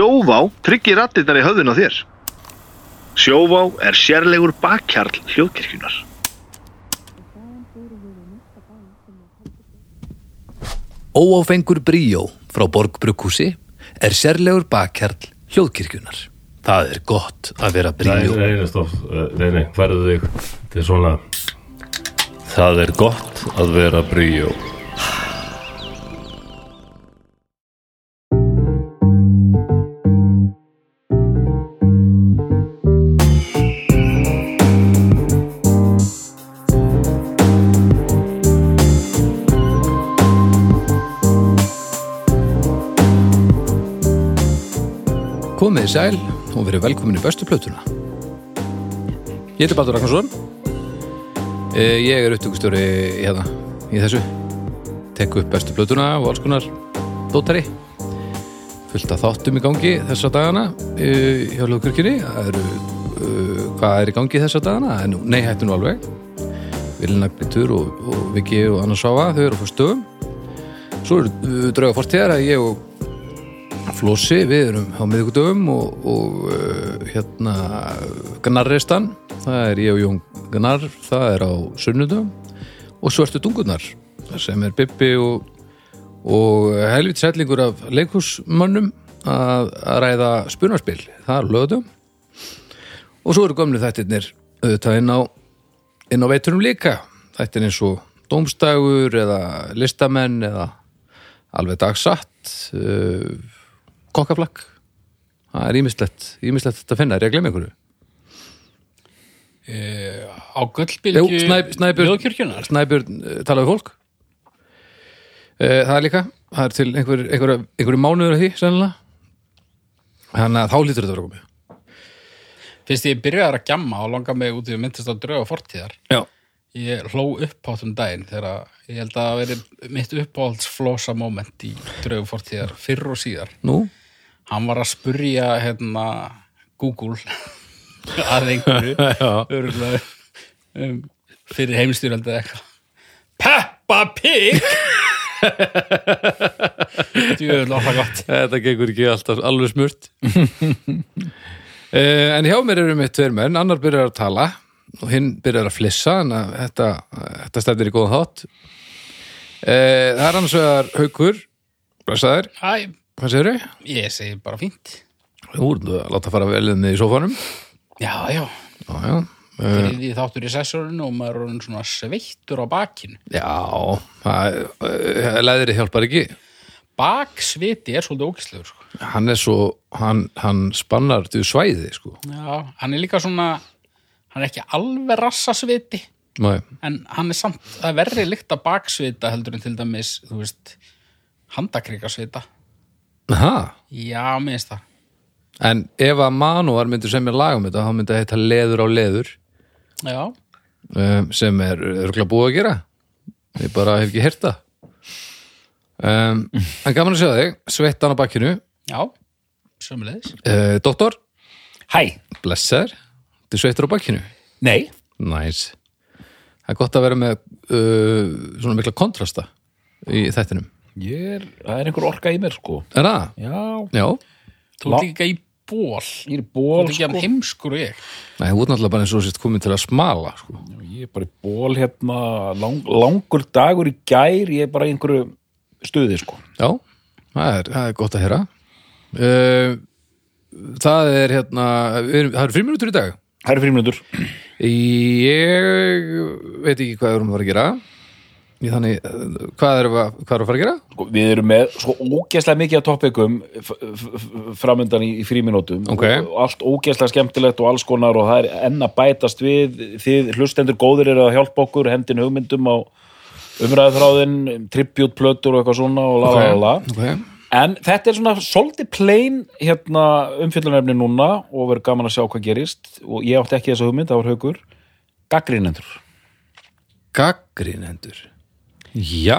Sjóvá tryggir rattirnar í höfðun á þér. Sjóvá er sérlegur bakkjarl hljóðkirkjunar. Óáfengur bríó frá Borgbrukkúsi er sérlegur bakkjarl hljóðkirkjunar. Það er gott að vera bríó. nei, nei, stopp, nei, nei, færðu þig til svona Það er gott að vera bríó Komið í sæl og verið velkomin í bestu plötuna. Ég heiti Baldur Ragnarsson. Eh, Ég er upptökustjóri hérna í þessu. Tek upp bestu plötuna og alls konar dótari. Fullt af þáttum í gangi þessa dagana eh, hjá Ljóðkirkjunni. Uh, hvað er í gangi þessa dagana? Nei, hættu nú alveg. Vilina Gbytur og, og Viki og Anna Svafa, þau eru á fyrstöðum. Svo eru drauga fortíðar að ég og Flósi, við erum á miðvikudöfum og, og uh, hérna Gnarristan, það er ég og Jón Gnar, það er á sunnudöfum og Svörtu Dungurnar það sem er Bibbi og, og helvit sætlingur af leikhúsmönnum að, að ræða spunarspil, það er lögðum og svo eru gömlu þættirnir auðvitað inn á, inn á veiturum líka. Þættir eins og Dómstagur eða listamenn eða alveg dagsatt uh, kokkaflakk. Það er ímislegt, ímislegt þetta að finna. Er ég að glemja einhverju? Á Jú, gullbylgju Snæb- Snæbjörn, Snæbjörn uh, talaði fólk. Uh, það er líka það er til einhver, einhver, einhverju mánuður af því sennilega. Þannig að þá lítur þetta að vera komið. Fyrst ég byrjaði að gjamma og langa mig út í að myndast á drauga fortíðar. Já, ég hló uppátt um daginn þegar ég held að það veri mitt uppáhaldsflosa moment í drauga fortíðar fyrr og síðar. Nú hann var að spurja hérna Google að einhverju Já. örugglega, um, fyrir heimstyrjaldi eða eitthvað. Peppa Pig! Þetta gengur ekki alltaf alveg smurt. Eh, En hjá mér eru mitt tveir menn. Annar byrjar að tala og hinn byrjar að flissa en að þetta, þetta stefnir í góðan þátt Eh, Það er annars vegar haukur. Blessaður, Æ, hvað segirðu? ég segi bara fínt. Þú erum að láta fara vel inn í sófanum. Já, já, Já, já. Eh, fyrir því þáttur í sessorinu og maður er orðinn svona sveittur á bakinu Já, það, eh, leðri hjálpar ekki. Baksviti er svolítið ógæslegur sko. Hann er svo, hann, hann spannar til svæði, sko. Já, hann er líka svona hann er ekki alveg rassasviti Nei, en hann er samt, það er verri lykt að baksvita heldur en til dæmis, þú veist handakrikasvita Aha. Já, mér finnst það. En ef að Manúar myndir sem er lag um þetta, þá myndi að heita leður á leður Já, um, sem er örgulega búið að gera. Ég bara hef ekki heyrt það. Um, en gaman að sjá þig sveittan á bakkinu. Já, sömulegis uh, Doktor, Hæ, blessaður. Þið sveittur á bakkinu? Nei, næs það er gott að vera með uh, svona mikla kontrasta í þættinum ég er, það er einhver orka í mér sko. Er það? Já, Já, Þú ert líka í ból ég er í Þú ból ert ekki að sko. heimskur og ég. Nei, þú ert náttúrulega bara eins og sérst komin til að smala sko. Ég er bara í ból hérna lang, langur dagur í gær ég er bara í einhverju stuði sko. Já, það er, það er gott að heyra. Uh, Það er hérna við erum- það eru fríminútur í dag. Það eru fríminútur Ég veit ekki hvað við erum að fara að gera þannig, eh, hvað erum við að, við að fara að gera? sko, Við erum með svo ógeðslega mikið að toppikum framöndan í, í fríminútum Ok. og allt ógeðslega skemmtilegt og alls konar og það er enn að bætast við. Þið hlustendur góðir eru að hjálpa okkur hendin hugmyndum á umræðuþráðin tributplötur og eitthvað svona og la la la la. En þetta er svona svolítið plain hérna umfyllunarefni núna og verður gaman að sjá hvað gerist. Og ég átti ekki þessa hugmynd, það var haugur Gaggrínendur gaggrinendur Já,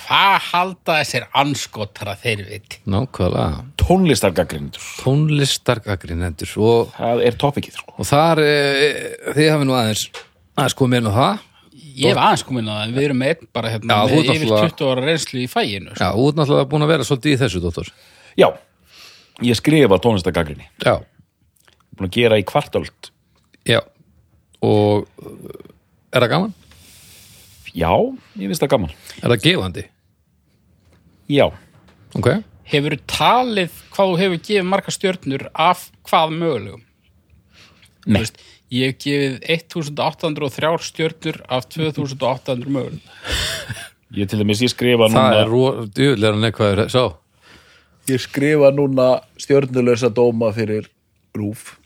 Hvað halda þessir anskotra þeir veit? nákvæmlega. Tónlistargaggrínendur Tónlistargaggrinendur og, Það er topikið sko. Og þar e, þið hafi nú aðeins aðeins komið inn á það. Ég hef aðeins komin að það, en við erum einn bara hérna Já, með yfir náttúrulega- 20 ára reynslu í fæginu sko. Já, ert náttúrulega búin að vera svolítið í þessu, dóttor Já, ég skrifa tónlistagagrinni Já, búin að gera í kvartöld. Já. Og uh, er það gaman? Já, ég finnst það gaman Er það gefandi? já, Ok Hefur talið hvað þú hefur gefið marga stjörnur af hvað mögulegum? Þú Nei. Veist, ég hef gefið 1803 stjörnur af 2800 mögulegum. ég til dæmis ég skrifa Það núna er ró... djúlega neikvæður Sá ég skrifa núna stjörnulösa dóma fyrir rúf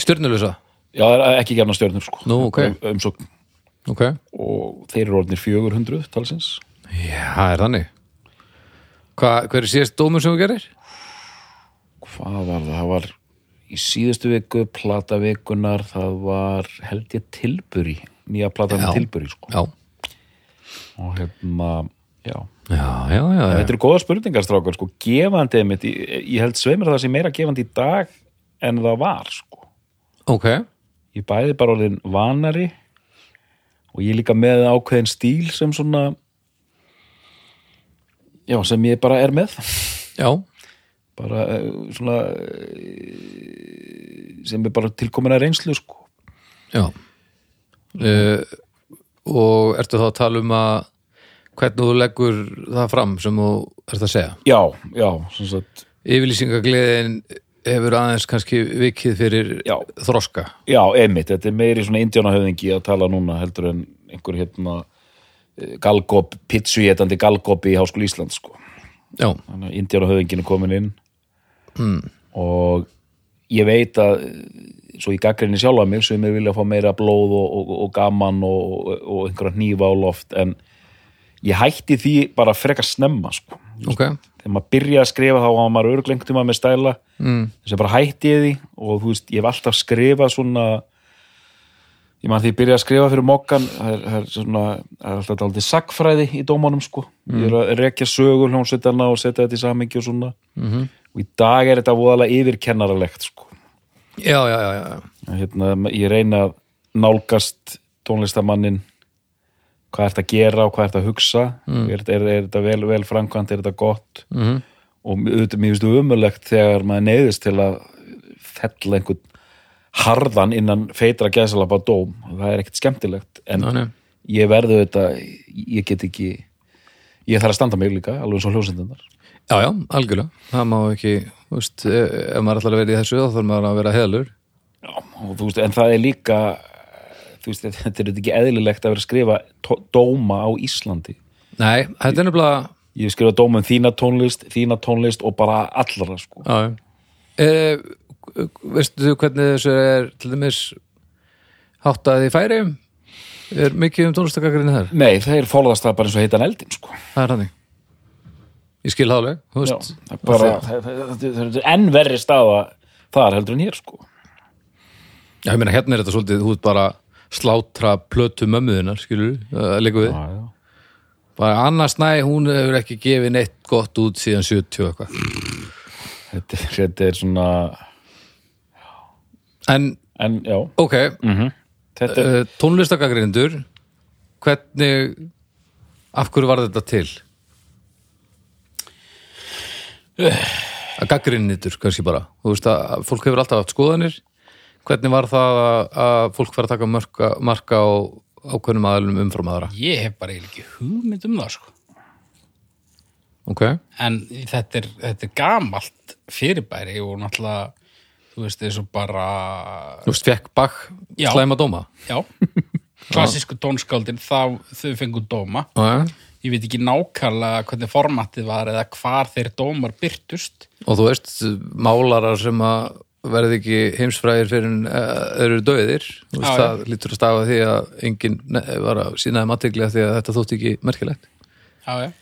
Stjörnulösa já, það er ekki gefna stjörnur sko Nú, ok. umsókn Ok. Og þeir eru orðnir 400 talsins. Já, það er þannig. Hva, Hver er síðast dómur sem þú gerir? hvað var það, það var í síðustu viku, plata vikunar það var held ég tilburi nýja plata Já. með tilburi sko. Já. Og hérna, já. Já, já, já, þetta eru góða spurningar strákar, sko, gefandi einmitt, ég, held sveimur það sé meira gefandi í dag en það var sko. Ok. Ég bæði bara orðin vanari og ég líka með ákveðin stíl sem svona já, sem ég bara er með. Já, bara eh, svona eh, sem er bara tilkomin að reynslu sko. já. Uh, Og ertu þá að tala um að hvernig þú leggur það fram sem þú ert að segja? Já, já, sem sagt. Yfirlýsingagliðin hefur aðeins kannski vikið fyrir Já. þroska já, einmitt, þetta er meiri svona indjánahöfðingi að tala núna heldur en einhver hérna eh, galgop, pitsuétandi galgop í Háskóli Ísland sko. Já, þannig að indjánahöfðingin er komin inn mm. og ég veit að eh, svo í gaggrinni sjálfa mig sem er vilja fá meira blóð og, og, og gaman og, og einhverja hnífa á loft en ég hætti því bara frekar snemma sko. ok. Þegar maður byrjaði að skrifa þá var maður örglengtum að með stæla. Mm. þess að bara hætti ég því og þú veist, ég hef alltaf skrifað svona ég man því ég byrjaði að skrifa fyrir mokkan það er, er svona, það er alltaf aldrei sagfræði í dómanum sko. Ég er að rekja sögur hljómsveitarna og setja þetta í samhengi og svona. -hmm. og í dag er þetta voðalega yfirkennaralegt sko. Já, já, já, já hérna, ég reyna nálgast tónlistamannin hvað ert að gera og hvað ert að hugsa? Mm. er, er, er þetta vel, vel framkvæmt, er þetta gott? Mm og auðvitað mér finnst umulegt þegar maður neyðist til að fella einhvern harðan innan feitra gæðsalapa dóm. Það er ekkert skemmtilegt en Ná, ég verðu þetta ég get ekki ég þarf að standa mig líka, alveg eins og hljósendundar Já, já, algjörlega, það má ekki þú veist, eh, ef maður ætlar að vera í þessu þá þarf maður að vera heðalur og þú veist, en það er líka þú veist, þetta er ekki eðlilegt að vera að skrifa dóma á Íslandi Nei, þetta er nefnilega ég hef skrifað dóma um þína tónlist þína tónlist og bara allra sko. já. Eh, veistu þú hvernig þessu er til dæmis háttað í færium er mikið um tónlistakakrinni þar nei, þeir fólðast það bara eins og heitan eldin sko. það er hannig ég skil það er það, það, það, það er enn verri staða þar heldur en hér sko. Já, ég meina, hérna er þetta svolítið, þú ert bara slátra plötu mömmuðinar, skilur að leiku við, já, já. bara annars næ, hún hefur ekki gefið neitt gott út síðan 70 og eitthvað. Þetta, þetta er svona en, en ok, þetta er uh, tónlistakakrindur hvernig af hverju var þetta til? að gaggrinnitur kannski bara, þú veist að fólk hefur alltaf haft skoðanir hvernig var það að, fólk var að taka marka, marka á ákveðnum aðalum umfram aðra Ég hef bara ekki hugmynd um það, sko. ok, En þetta er, þetta er gamalt fyrirbæri og náttúrulega, þú veist, og bara, þú veist, fekk Já. slæma dóma já, klassísku tónskáldin, þá þau fengu dóma. Já. Ég veit ekki nákvæmlega hvernig formatið var eða hvar þeir dómar byrtust. og þú veist, málarar sem að verði ekki heimsfræðir fyrir en þeir eru döðir þú veist, Já, það lítur að stafa því að enginn var að sínaði matiglega því að þetta þótti ekki merkilegt. Já, já.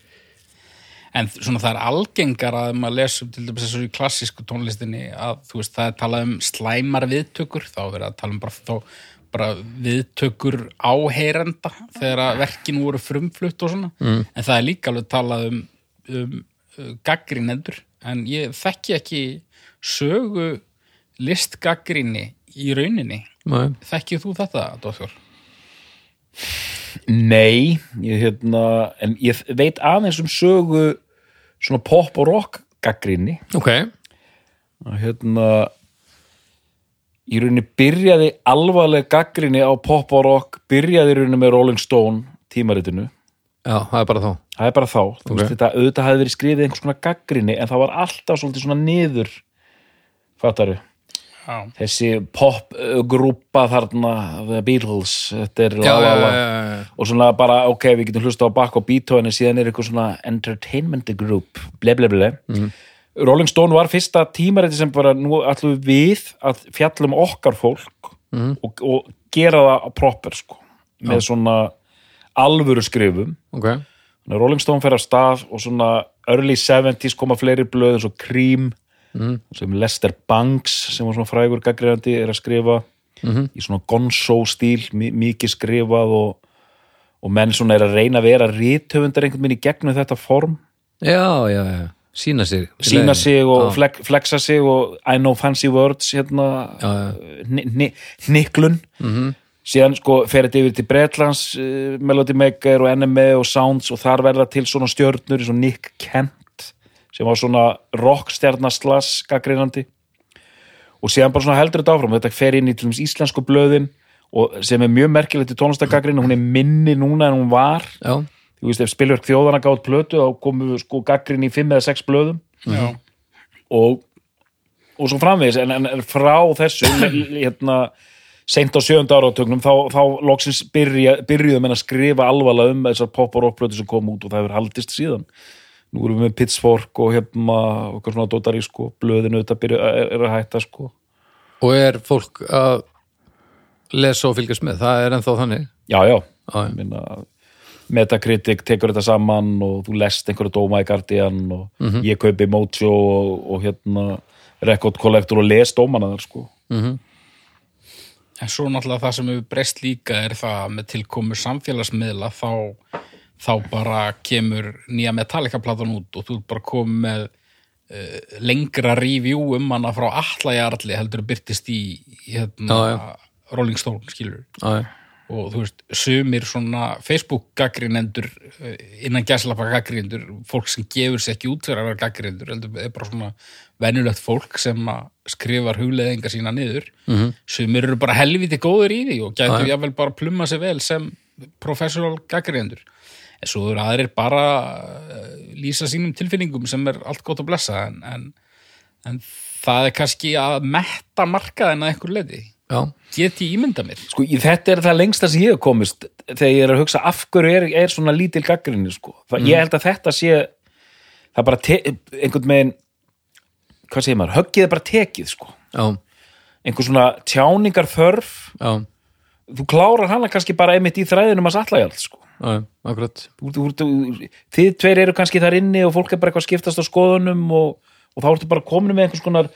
En svona það er algengar að maður lesa til dæmis þessu klassísku tónlistinni að þú veist það er talað um slæmar viðtökur, þá er verið að tala um bara, þá, bara viðtökur áheyrenda þegar að verkin voru frumflutt og svona, mm. en það er líka alveg talað um, um uh, gaggrinendur, en ég þekki ekki sögu listgaggrinni í rauninni. Nei. Þekkið þú þetta, Dóþjór? nei, ég hérna en ég veit aðeins um sögu svona pop og rock gaggrinni ok, að hérna í rauninni byrjaði alvarleg gaggrinni á pop og rock byrjaði í rauninni með Rolling Stone tímaritinu Já, það er bara þá það er bara þá, þú Ok. veist þetta auðvitað hafi verið skrifið einhvers konar gaggrinni en það var alltaf svolítið svona niður fattaru, Já. þessi popgrúpa þarna, The Beatles þetta er Já, já, og svona bara, ok, við getum hlusta á Bach og Beethoven en síðan er eitthvað svona entertainment group, ble ble ble. Rolling Stone var fyrsta tímariti sem bara nú ætlum við að fjallum okkar fólk og, og gera það proper sko, með svona alvöru skrifum Ok, Þannig að Rolling Stone fer af stað og svona early 70s koma fleiri blöð eins og Cream sem Lester Banks sem var svona frægur gaggrinandi er að skrifa í svona gonzo stíl mi mikið skrifað og, og menn svona er að reyna að vera rithöfundar einhvern veginn í gegnum þetta form. Já, já, já. Sýna sig sína sig og flex, flexa sig og I know fancy words hérna hni- hniklun -hmm. síðan sko fer þetta yfir til Bretlands uh, Melody Maker og NME og Sounds og þar verða til svona stjörnur eins og Nick Kent sem var svona rockstjarnaslas gaggreinandi og síðan bara svona heldur þetta áfram. Þetta fer inn í til dæmis íslensku blöðin og sem er mjög merkilegt í tónlistagagrinu hún er minni núna en hún var. Já, þú veist ef spilverk þjóðana gátt plötu þá komu sko gaggrin í fimm eða sex blöðum. Já. og, og svo framvegis. En, en, frá þessu hérna, seint á sjönda áratögnum þá, þá loksins byrja, byrjuðum en að skrifa alvarlega um þessar pop og rockplötu sem kom út og það hefur haldist síðan nú erum við með Pitchfork og hérna og eitthvað svona dótari sko, blöðinu þetta byrja, er, er að hætta sko. Og er fólk að lesa og fylgjast með, það er ennþá þannig? Já, já. Ég Minna, Metacritic tekur þetta saman og þú lest einhverja dóma í Guardian og Mhm. ég kaupi Mojo og, og hérna Record Collector og les dómana þar sko. En svo náttúrulega það sem hefur breyst líka er það að með tilkomu samfélagsmiðla þá, þá bara kemur nýja Metallica-platan út og þú ert bara komið með uh, lengra review um hana frá allajarli heldur byrtist í hérna, Já, Rolling Stone, skilur Já, já. og þú veist, sumir svona Facebook-gaggrinendur innan gæslappa gaggrinendur, fólk sem gefur sér ekki út fyrir að vera gaggrinendur heldur er bara svona venjulegt fólk sem að skrifar hugleðingar sína niður -hmm. sumir eru bara helviti góður í því og gætu Já, já. jáfnvel bara plumma sér vel sem professional gaggrinendur en svo eru aðrir bara uh, lýsa sínum tilfinningum sem er allt gott að blessa en, en, en það er kannski að metta markaðina einhver leiti get ég ímynda mér? Sko, þetta er það lengsta sem ég hef komist þegar ég er að hugsa af hverju er, er svona lítil gaggrinni sko. það, ég held að þetta sé það bara te- einhvern veginn hvað segir maður, höggið er bara tekið sko. já, einhver svona tjáningar þörf já, þú klárar hana kannski bara einmitt í þræðinum að sko. akkurat þú, þú, þú, þið tveir eru kannski þar inni og fólk er bara eitthvað að skiptast á skoðunum og, og þá ertu bara komin með einhvers konar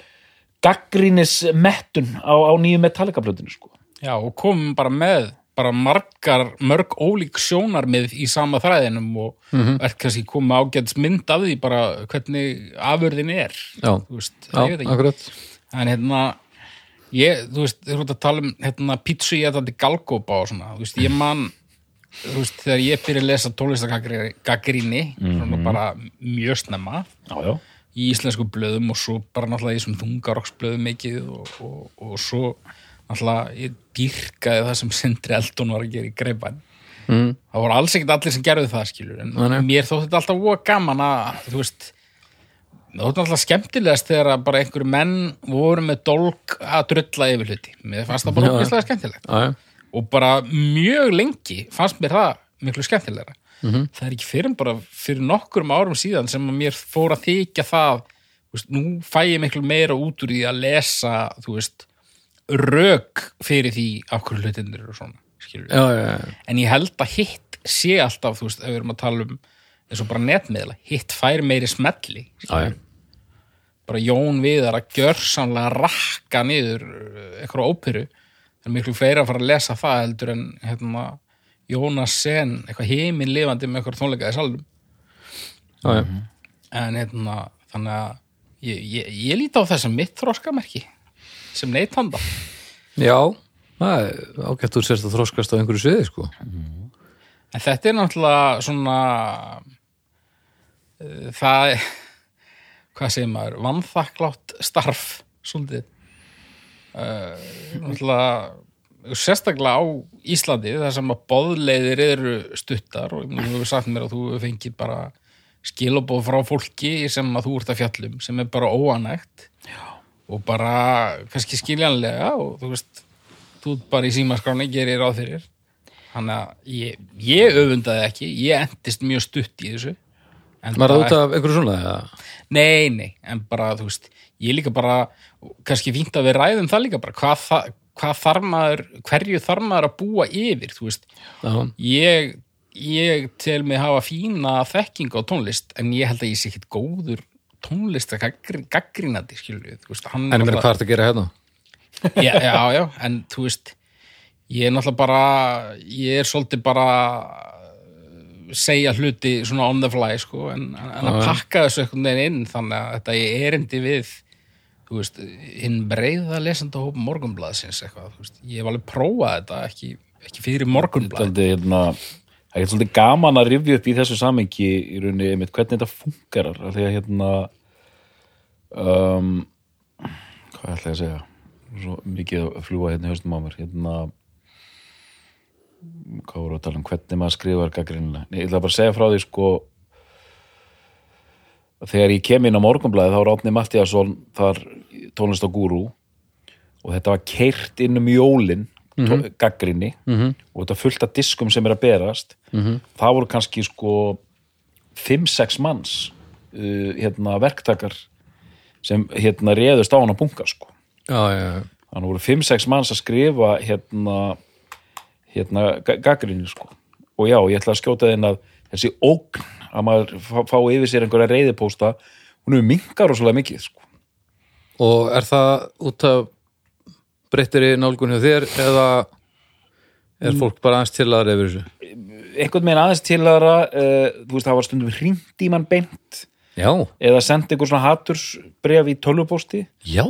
gaggrínis mettun á, á nýju Metallica-blöndinu sko. Já, og komum bara með bara margar, mörg ólík sjónarmið í sama þræðinum og mm -hmm. er kannski komið ágæts mynd af því bara hvernig afurðin er já, já, akkurat en hérna ég, þú veist, þú veist að tala um hérna, pítsu ég þetta galgópa og svona þú veist, ég man þú veist, þegar ég byrja að lesa tónlistagaggrinni svona bara mjög snemma já, já, í íslensku blöðum og svo bara náttúrulega í þessum þungaroksblöðum mikið og, og, og svo náttúrulega ég dýrkaði það sem Sindri Eldon var að gera í greipan mm. það voru alls ekkert allir sem gerðu það skilur en nei. mér þótti þetta alltaf gaman að þú veist það þótti alltaf skemmtilegast þegar bara einhverju menn voru með dólk að drulla yfir hluti. Mér fannst það bara ógeðslega skemmtilegt. Já, já, og bara mjög lengi fannst mér það miklu skemmtilegra. Mhm. það er ekki fyrir bara fyrir nokkurum árum síðan sem mér fór að þykja það veist, nú fæ ég miklu meira út úr því að lesa veist, rök fyrir því af hverju hlutindur og svona já. en ég held að hitt sé alltaf, þú veist, ef við erum að tala um eins og bara netmiðla, hitt fær meiri smelli, já. bara Jón Viðar að gjörsamlega rakka niður uh, eitthvað óperu, það er miklu fleira að fara að lesa það heldur en hérna, Jónas Sen, eitthvað heiminn lifandi með eitthvað tónleika í salum já, já. en hérna, þannig að ég, ég, ég líti á þess að mitt þroskamerki sem neytanda já það ágætt úr sérst að þroskast á einhverju sviði sko. En þetta er náttúrulega svona uh, það hvað segir maður, vannþakklátt starf svolítið. Uh, sérstaklega á Íslandi þar sem að boðleiðir eru stuttar og þú hefur sagt mér að þú fengið bara skilabóð frá fólki sem að þú ert að fjallum sem er bara óanægt Já. og bara kannski skiljanlega og þú veist þú bara í símaskráni gerir ráð fyrir. Þannig að ég, ég öfundaði ekki ég endist mjög stutt í þessu Var það út af einhverju svona? eða? Nei, nei, en bara, þú veist, ég líka bara, kannski fínt að við ræðum það líka bara, hvað, þa- hvað þarf maður, hverju þarf maður að búa yfir, þú veist, ég, ég tel mig hafa fína þekking á tónlist, en ég held að ég sé ekkit góður tónlist að gaggrínandi, hann en ég meina hvað er að gera hérna? já, já, já, en þú veist ég er náttúrulega bara ég er svolítið bara segja hluti svona on the fly sko, en, en að pakka þessu einhvern veginn inn þannig að þetta er erindi við þú veist, hinn breiða lesanda hóp morgunblaðsins eitthvað, veist, ég hef alveg prófað þetta ekki, ekki fyrir morgunblað Svolítið, hérna, það er svolítið gaman að rifja upp í þessu samengi í rauninni einmitt hvernig þetta fungerar að hérna um, hvað ætla ég að segja? Svo mikið að fljúa hérna í haustum á mér hérna hvað voru að tala um hvernig maður skrifar gaggrinnilega, Nei, ég ætla bara að segja frá því sko þegar ég kem inn á morgunblæði þá Átni Mattiasson þar tónlist á gúrú og þetta var keirt inn um jólin mm -hmm. gaggrinni -hmm. og þetta fullt af diskum sem er að berast -hmm. það voru kannski sko 5-6 manns uh, hérna verktakar sem hérna réðust á hann að bunga sko Já, já, já. þannig voru 5-6 manns að skrifa hérna hérna gaggrinni sko. Og já, ég ætla að skjóta þinn að þessi ógn að maður fá, yfir sér einhverja reyðipósta hún er mingar og svolítið mikið sko. Og er það út af breyttiri nálgun hjá þér eða er fólk bara aðeins til að reyfur þessu? einhvern veginn aðeins til aðra uh, þú veist, það var stundum hringt í mann beint Já, eða sendi einhver svona hatursbref í tölvupósti. Já,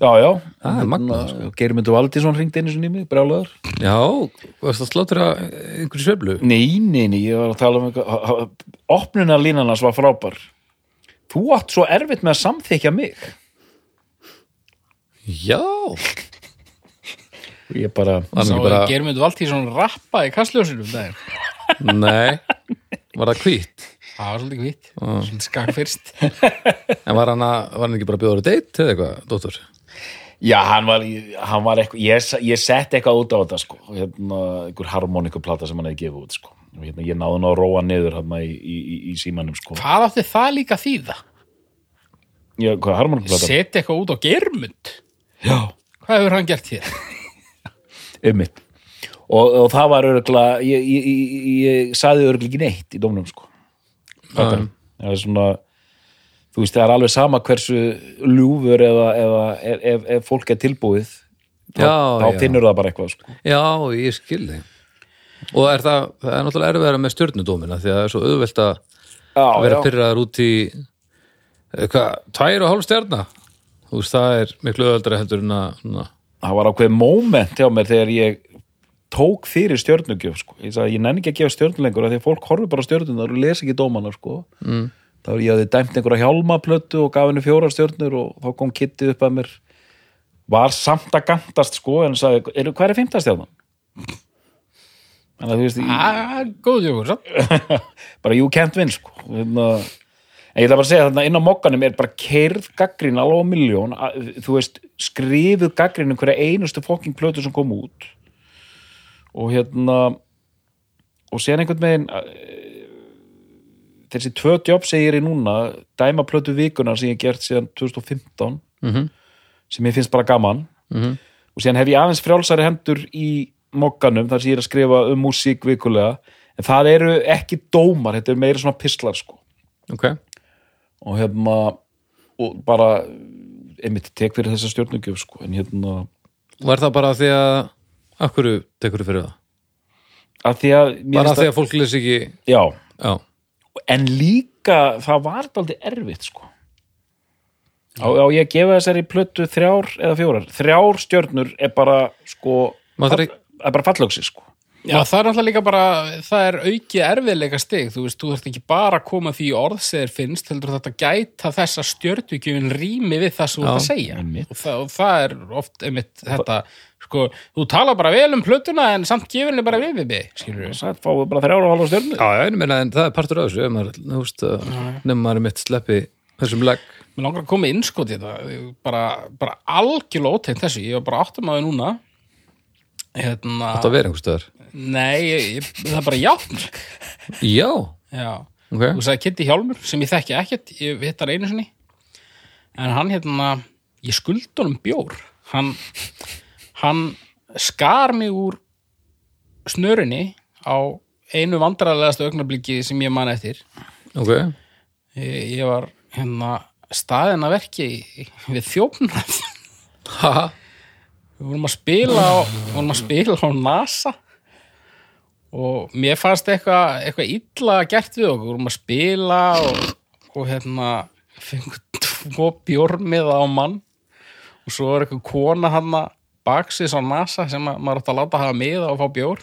já, já, Það er magnað, sko. Geirmundur Valdísson hringdi einu sinni í mig, brjálaður. Já, varst það sláttur að einhverju sveflu? nei, nei, nei, ég var að tala um eitthvað opnunarlínan hans var frábær. Þú átt svo erfitt með að samþykja mig. Já, ég bara, bara... bara, Germundur Valtísson rappa í kastljósinu um daginn? Nei, var það hvít? það var svolítið hvitt, svolítið skakk fyrst En var hann, að, var hann ekki bara að bjóða deitt eða eitthvað, dóttur? Já, hann var, hann var eitthvað, ég, ég sett eitthvað út á þetta sko, hérna, einhver harmonikuplata sem hann hefði gefið út sko, hérna, ég náði hann að róa niður hérna í, í, í, í símanum sko, hvað átti það líka þýða? já, hvað harmonikuplata? setja eitthvað út á Germund já, hvað hefur hann gert hér? ummitt og, og það var örgulega ég, ég, ég, ég saði örgulega ekki neitt í dómnum sko. Það er svona þú veist, það er alveg sama hversu ljúfur eða, eða ef, ef, ef fólk er tilbúið þá, Já, þá já. finnur það bara eitthvað sko. Já, ég skil þig Og er það, það er náttúrulega erfiðara með stjörnudómina því að það er svo auðvelt að vera já. pyrraðar út í eh, hvað, tvær og hálf stjarna þú veist, það er miklu auðveldara heldur en að það var ákveð moment hjá mér þegar ég tók fyrir stjörnugjöf sko. ég ég nenni ekki að gefa stjörnu lengur af því að fólk horfir bara á stjörnunar og lesa ekki dómana sko. mm. Þá ég þið dæmt einhverja hjálmaplötu og gaf henni fjóra stjörnur og þá kom Kitty upp að mér var samt að gantast sko en sagði, eru hver er fimmtastjarnan? þannig að þú veist ég, Ah, góð jókur, svo. bara you can't win sko Þarna, en ég ætla bara að segja þarna inn á mokkanum er bara keirð gaggrín alveg á miljón þú veist, skrifuð gaggrín um hverja einustu fokking plötu sem kom út og hérna og séðan einhvern veginn þessi tvö jobb segir ég núna dæma plötu vikunar sem ég hef gert síðan 2015 Mhm. sem ég finnst bara gaman. Mhm. og síðan hef ég aðeins frjálsari hendur í mokkanum þar sem ég er að skrifa um músík vikulega. En það eru ekki dómar, þetta er meira svona pistlar sko. Ok, og hérna og bara einmitt tek fyrir þessa stjórnugjöf sko. En hérna er það bara því að hverju tekur þú fyrir það? að því að bara finnst því að fólk lesi ekki já, já, en líka það var daldið erfitt sko. Á, á ég að gefa þessari plötu þrjár eða fjórar? Þrjár stjörnur er bara sko það er bara fallöksi sko. Já, það er náttúrulega líka bara, það er aukið erfiðleika stig, þú veist, þú þarft ekki bara að koma því orðseðir finnst, heldur þetta gæta þess að stjörtugjöfin rými við það sem þú ert að segja. og það, og það er oft einmitt þetta, sko, þú tala bara vel um plötuna en samt gefinni bara við við við, skilur við. Það fáið bara þrjára og halva stjörnu Já, ég meina, en það er partur af þessu, ef maður, þú veist, að nefnum maður er mitt sleppi þessum legg. Mér langar að koma inn sko til þetta, bara, bara algjörlega ótegn þessu, ég var bara áttum að þau núna, hérna, Það vera einhvers stöðar. nei, ég, ég, það er bara játn, Já, já. ok. Þú sagði Kitty Hjálmur sem ég þekki ekkert, ég hitt hann einu sinni en hann hérna ég skuldi honum bjór hann, hann skar mig úr snörinni á einu vandræðalegasta augnabliki sem ég man eftir. Ok, ég, ég var hérna staðin að verki við þjófnað. Haha, við vorum að spila á, vorum að spila á NASA. Og mér fannst eitthvað eitthvað illa gert við okkur. Við vorum að spila og, og hérna fengum tvo bjórmiða á mann. Og svo var eitthvað kona hann baksins á NASA sem að, maður átti að láta hafa miða og fá bjór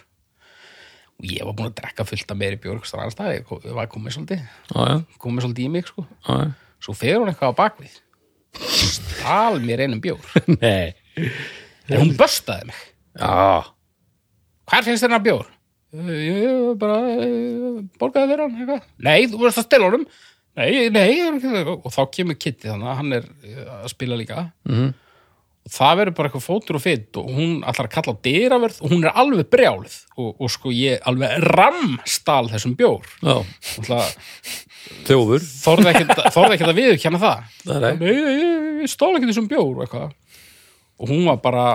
og ég var búin að drekka fullt af meiri bjór eitthvað annars kom- ég var komið svolítið já, já, komið svolítið í mig sko já, já. svo fer hún eitthvað á bakvið stál mér einum bjór Nei. en hún börstaði mig Já, Hvað finnst þér hann bjór? Ég, ég bara eh, borgaði fyrir hann eitthvað. Nei, þú verðast að stela honum. Nei, nei, og þá kemur Kitty þannig að hann er eh, að spila líka. Mhm. Og það verður bara eitthvað fótur og fytt og hún ætlar að kalla á dyraverð og hún er alveg brjálið og, og sko ég alveg ramstal þessum bjór. þjófur. þorði ekkert ekkert að viðurkenna það. Nei, nei. Nei, ég, ég, ég stál ekki þessum bjór og eitthvað. Og hún var bara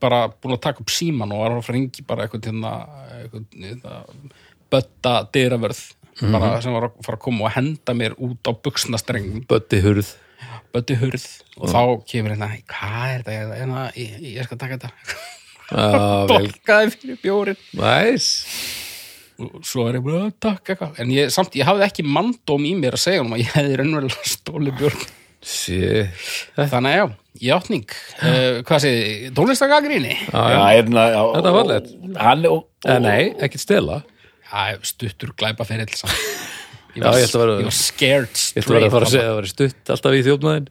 bara búin að taka upp síman og var að ringi bara eitthvað hérna, bötta dyravörð bara sem var að fara að koma og henda mér út á buksnastrengum, Bötti hurð. Bötti hurð og þá kemur hérna, hvað er þetta? Hérna, ég, ég skal taka þetta. Borgaði fyrir bjórin næs. og svo er ég bara, "Ah, takk eitthvað. En ég, samt, ég hafði ekki mandóm í mér að segja hann að ég hefði raunverulega stóli bjórn. Shit. þannig að já, játning uh, hvað segið, tónlistagagrinni Já, Já, já. er, na, já, Þetta var og, Eh, Nei, ekkert stela. Stuttur glæpa fyrir samt. Ég Já, var, ég ætla að vera- ég var scared Ég ætla að vera að fara að segja að það var stutt alltaf í þjófnaðin.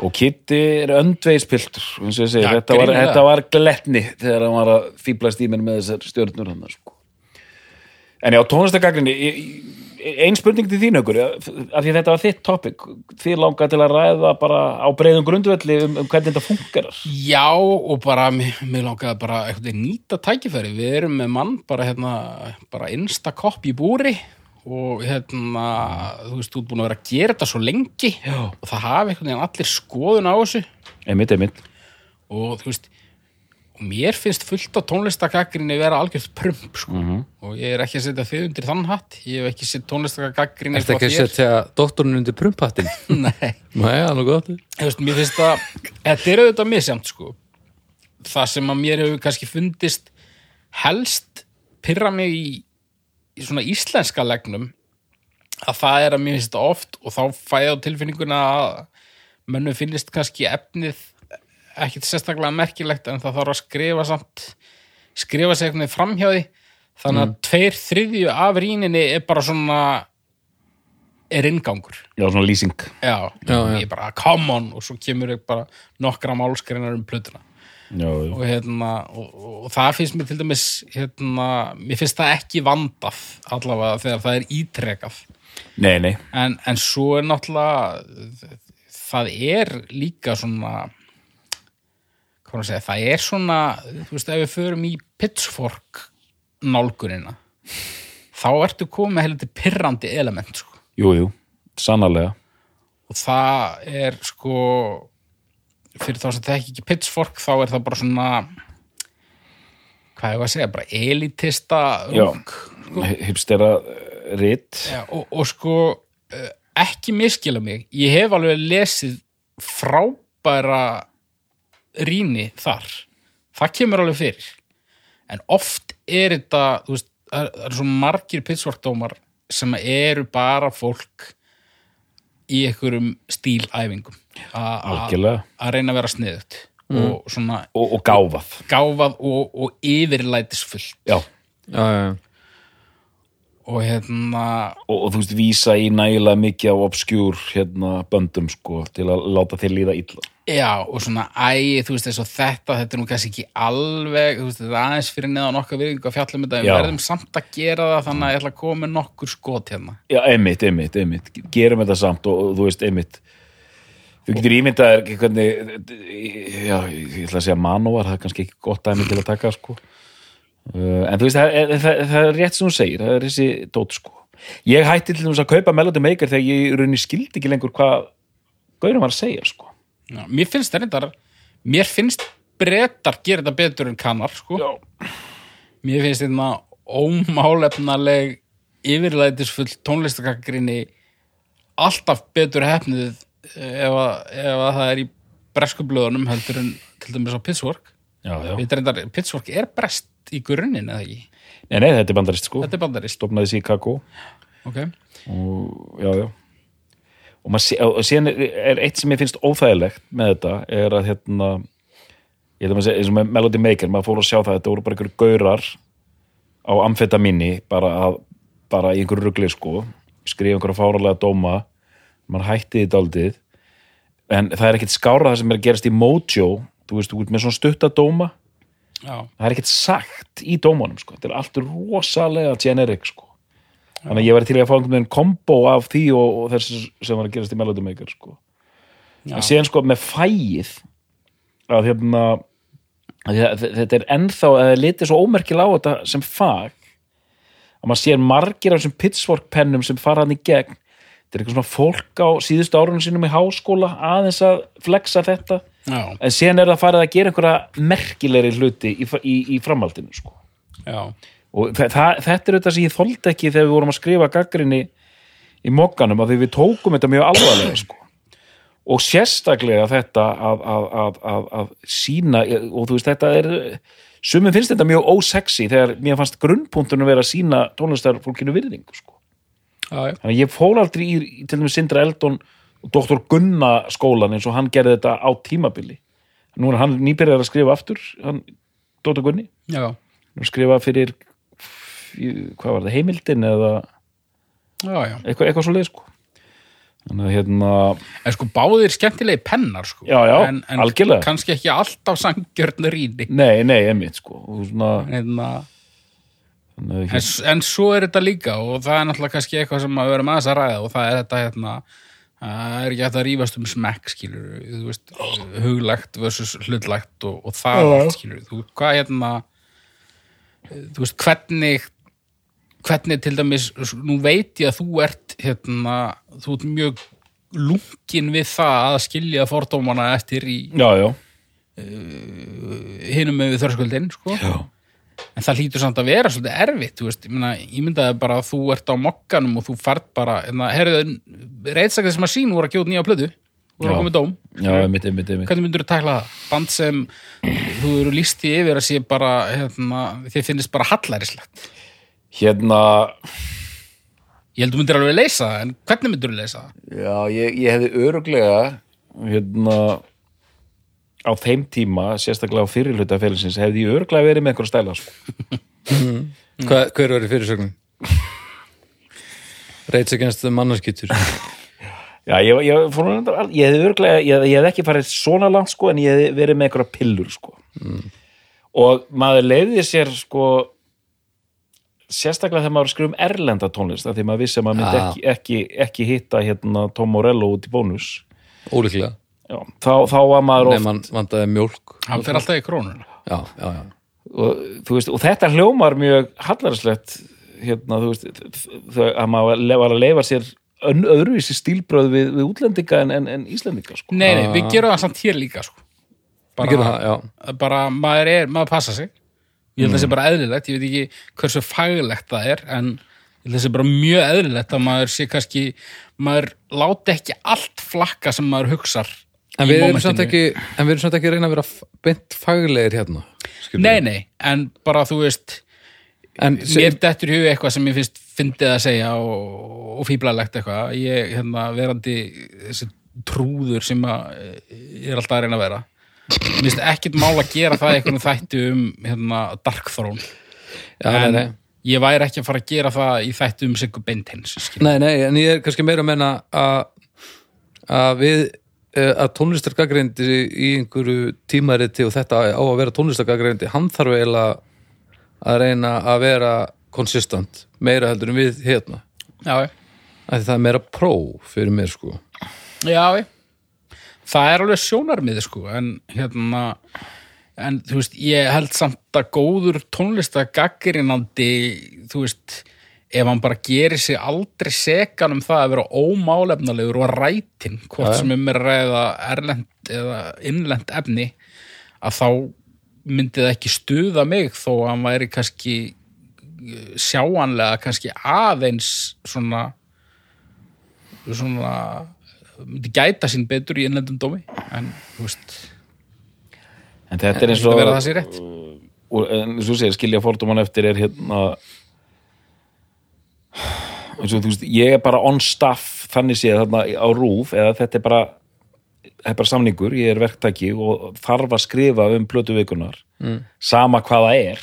og Kitty er öndveispiltur Já, þetta, þetta var gletni þegar hann var að fýblast í mér með þessar stjörnur hann sko. en já, tónlistagagrinni ein spurning til þín aukur af því þetta var þitt topic þið langar til að ræða bara á breiðum grundvelli um, um hvernig þetta fungerar Já, og bara, mér, langaði bara eitthvað að nýta tækifæri. Við erum með mann bara, hérna, bara instakopp í búri og hérna, þú veist, þú ert búin að vera að gera þetta svo lengi Já. og það hafi einhvern veginn allir skoðun á þessu einmitt, einmitt og þú veist, og mér finnst fullt af tónlistagaggrinni vera algjört prump, sko. Og ég er ekki að setja þið undir þann hatt. Ég hef ekki sett tónlistagaggrinni Ertu ekki að setja doktorinn undir prumpattin? Nei. Nei, það er nú gott. Þú veist, mér finnst það, þetta er auðvitað misjamt sko. Það sem að mér hefur kannski fundist helst pyrra mig í, í svona íslenska legnum að það er að mér finnst oft og þá fæ ég á tilfinninguna að mönnum finnist kannski efnið ekkit sérstaklega merkilegt en það þarf að skrifa samt skrifa sig eitthvað framhjá því. Þannig að tveir þriðju af rýninni er bara svona er inngangur. Já, svona lýsing. Já, Já, já. ég bara, come on og svo kemur ég bara nokkra málskreinar um plötuna. Og, hérna, og, og, það finnst mér til dæmis hérna, mér finnst það ekki vandað allavega þegar það er ítrekað. Nei, nei, en, en svo er náttúrulega það er líka svona hvað var að segja, það er svona þú veist, ef við förum í pitchfork nálgunina þá ertu komið heldur pirrandi element sko. Jú, jú, sannarlega. Og það er sko fyrir þá sem það ekki pitchfork þá er það bara svona hvað er að segja, bara elitista rúk hipstera ritt Já, og, og sko eh, ekki miskila mig ég hef alveg lesið frábæra rýni þar. Það kemur alveg fyrir. En oft er þetta veist, það er- það eru svo margir pitchforkdómar sem eru bara fólk í einhverjum stílæfingum að reyna að vera sniðut og svona og, og gáfað. Gáfað og, og yfirlætisfullt. Já, já, já, já. og hérna og, og þú veist, vísa í nægilega mikið á obskjúr hérna böndum sko til að láta þér líða illa. Já, og svona æ, þú veist, eins og þetta þetta er nú kannski ekki alveg þú veist, þetta er aðeins fyrir neðan okkar virðingu að fjallum þetta, en við verðum samt að gera það þannig að ég ætla að koma með nokkur skot hérna. Já, einmitt, einmitt, einmitt, gerum þetta samt og, og þú veist, einmitt þú getur ímyndað er hvernig já, ég ætla að segja manúar það er kannski ekki gott dæmi til að taka sko. uh, en þú veist, það, það, það, það er rétt sem hún segir, það er þessi dót sko. ég hætti til þess að kaupa Melody Maker þegar ég rauninni skildi ekki lengur hvað Gaurin var að segja sko. Já, mér finnst það reyndar mér finnst brettar gera þetta betur en kannar sko. Já. mér finnst þetta ómálefnaleg yfirlætisfull tónlistakakrinni alltaf betur hefnið ef, að, ef að það er í bresku blöðunum heldur en til dæmis á Pitchfork já, já. Reyndar, Pitchfork er brest í grunninn eða ekki? Nei, nei, þetta er bandarist sko. Þetta er bandarist. Stofnaði Chicago. Ok, og já, já. Og, sé, og síðan er, er eitt sem ég finnst óþægilegt með þetta er að hérna ég ætlum að segja, eins og með Melody Maker maður fór að sjá það, þetta voru bara einhverju gaurar á amfetamíni bara, bara í einhverju rugli sko. Skrifa einhverju fáralega dóma maður hætti þetta aldrei en það er ekkert skára það sem er að gerast í Mojo þú veist, þú ert með svona stuttadóma það er ekkert sagt í dómunum sko. þetta er allt rosalega generic sko. þannig að ég var til að fá einhvern veginn kombo af því og, og þess sem var að gerast í Melody Maker sko. en síðan sko með fæið að hérna þetta er ennþá að það litið svo ómerkilega á þetta sem fag að maður sér margir af þessum pitchfork pennum sem fara hann í gegn þetta er eitthvað svona fólk á síðustu árunum sínum í háskóla aðeins að flexa þetta já, en síðan er það farið að gera einhverja merkilegri hluti í, í, í framhaldinu sko. og þa það, þetta er þetta sem ég þoldi ekki þegar við vorum að skrifa gaggrinni í mokkanum að við tókum þetta mjög alvarlega sko. og sérstaklega þetta að, að, að, að, að sína og þú veist þetta er sumum finnst þetta mjög ósexy þegar mér fannst grunnpunktunum vera að sína tónlistarfólkinu virðingu sko. Þannig að ég fól aldrei í, í til dæmis Sindra Eldon og Dr. Gunna skólan eins og hann gerði þetta á tímabili nú er hann nýbyrjar að skrifa aftur hann, Dr. Gunni skrifa fyrir hvað var það, heimildin eða já, já. eitthvað, eitthvað svo leið sko þannig að hérna En sko báðir skemmtilegi pennar sko. Já, já, en, en algjörlega. kannski ekki alltaf sangjörn rýni nei, nei, emmitt sko svona, Hérna, en, en svo er þetta líka og það er náttúrulega kannski eitthvað sem að vera með þess að ræða og það er þetta hérna það er ekki hægt að rífast um smekk skilur þú veist, huglegt versus hlutlægt og, og það allt skilur þú, hvað hérna þú veist, hvernig hvernig til dæmis, nú veit ég að þú ert hérna, þú ert mjög lungin við það að skilja fordómana eftir í já, já, hinum með við þörskuldin sko. já en það hlýtur samt að vera svolítið erfitt þú veist, ég, meina, ég myndaði bara að þú ert á mokkanum og þú fært bara hérna, reyðsakið sem að sín voru að gjóta nýja plöðu voru Já. að koma í dóm já, emmitt, emmitt, emmitt hvernig myndur þú tækla það? Band sem þú eru líst því yfir að sé bara hérna, þið finnist bara hallærislegt hérna, ég held þú myndir alveg leysa það, en hvernig myndur þú leysa það? já, ég, ég hefði öruglega hérna á þeim tíma, sérstaklega á fyrirluta félagsins, hefði ég öruglega verið með einhverja stæla sko. Hva, hver var í fyrirsögnum? Reits against the mannarskýtur Já, ég, ég, fór, ég hefði örglega, ég, ég hefði ekki farið svona langt sko, en ég hefði verið með einhverja pillur sko. og maður leiði sér sko sérstaklega þegar maður skrifa um erlenda tónlist því maður vissi að maður myndi Ah. ekki, ekki, ekki hitta hérna Tom Morello út í bónus Ólíklega Já, þá, þá var maður oft Nefn hann vandaði mjólk. Hann fer alltaf í krónuna. Já, já, já. Og, þú veist, og þetta hljómar mjög hallarslegt hérna, þú veist, að maður var að leifa sér öðruvísi stílbröð við, við útlendinga en, en, en íslendinga sko. nei, nei, við gerum það samt hér líka sko. Gerum það, bara maður er, maður passa sig. Ég held að það sé bara eðlilegt, ég veit ekki hversu faglegt það er, en ég held að það sé bara mjög eðlilegt að maður sé kannski maður láti ekki allt flakka sem maður hugsar En við erum samt ekki En við erum samt ekki að reyna að vera beint faglegir hérna. Skilurðu. nei, nei, en bara þú veist En mér dettur í hug eitthvað sem ég finnst fyndið að segja og, og fíblalegt eitthvað. Ég, hérna, verandi þessi trúður sem að ég er alltaf að reyna að vera. Mér finnst ekkit mál að gera það eitthvað þætti um hérna, Dark Throne. Já, nei, en nei. ég væri ekki að fara að gera það í þættu um Sigur Bentens Nei, nei, en ég er kannski meira að menna að að við eh, að tónlistargagrindi í einhverju tímariti og þetta á að vera tónlistargagrindi hann þarf eiginlega að reyna að vera konsistant meira heldur en við hérna. Já, það er meira pró fyrir mér sko. Já það er alveg sjónarmið sko en hérna en þú veist, ég held samt að góður tónlistagaggrinandi þú veist ef hann bara gerir sig aldrei sekan um það að vera ómálefnalegur og rætin, hvort sem um er ræða erlend eða innlend efni að þá myndi það ekki stuða mig þó að hann væri kannski eh, sjáanlega kannski aðeins svona svona myndi gæta sín betur í innlendum dómi en þú veist. En þetta er eins og rétt. Og en svo segir skilja fordóman eftir er hérna þú veist ég er bara on staff þannig séð þarna á rúf eða þetta er bara er bara samningur, ég er verktaki og þarf að skrifa um plötu vikunar mm. sama hvað það er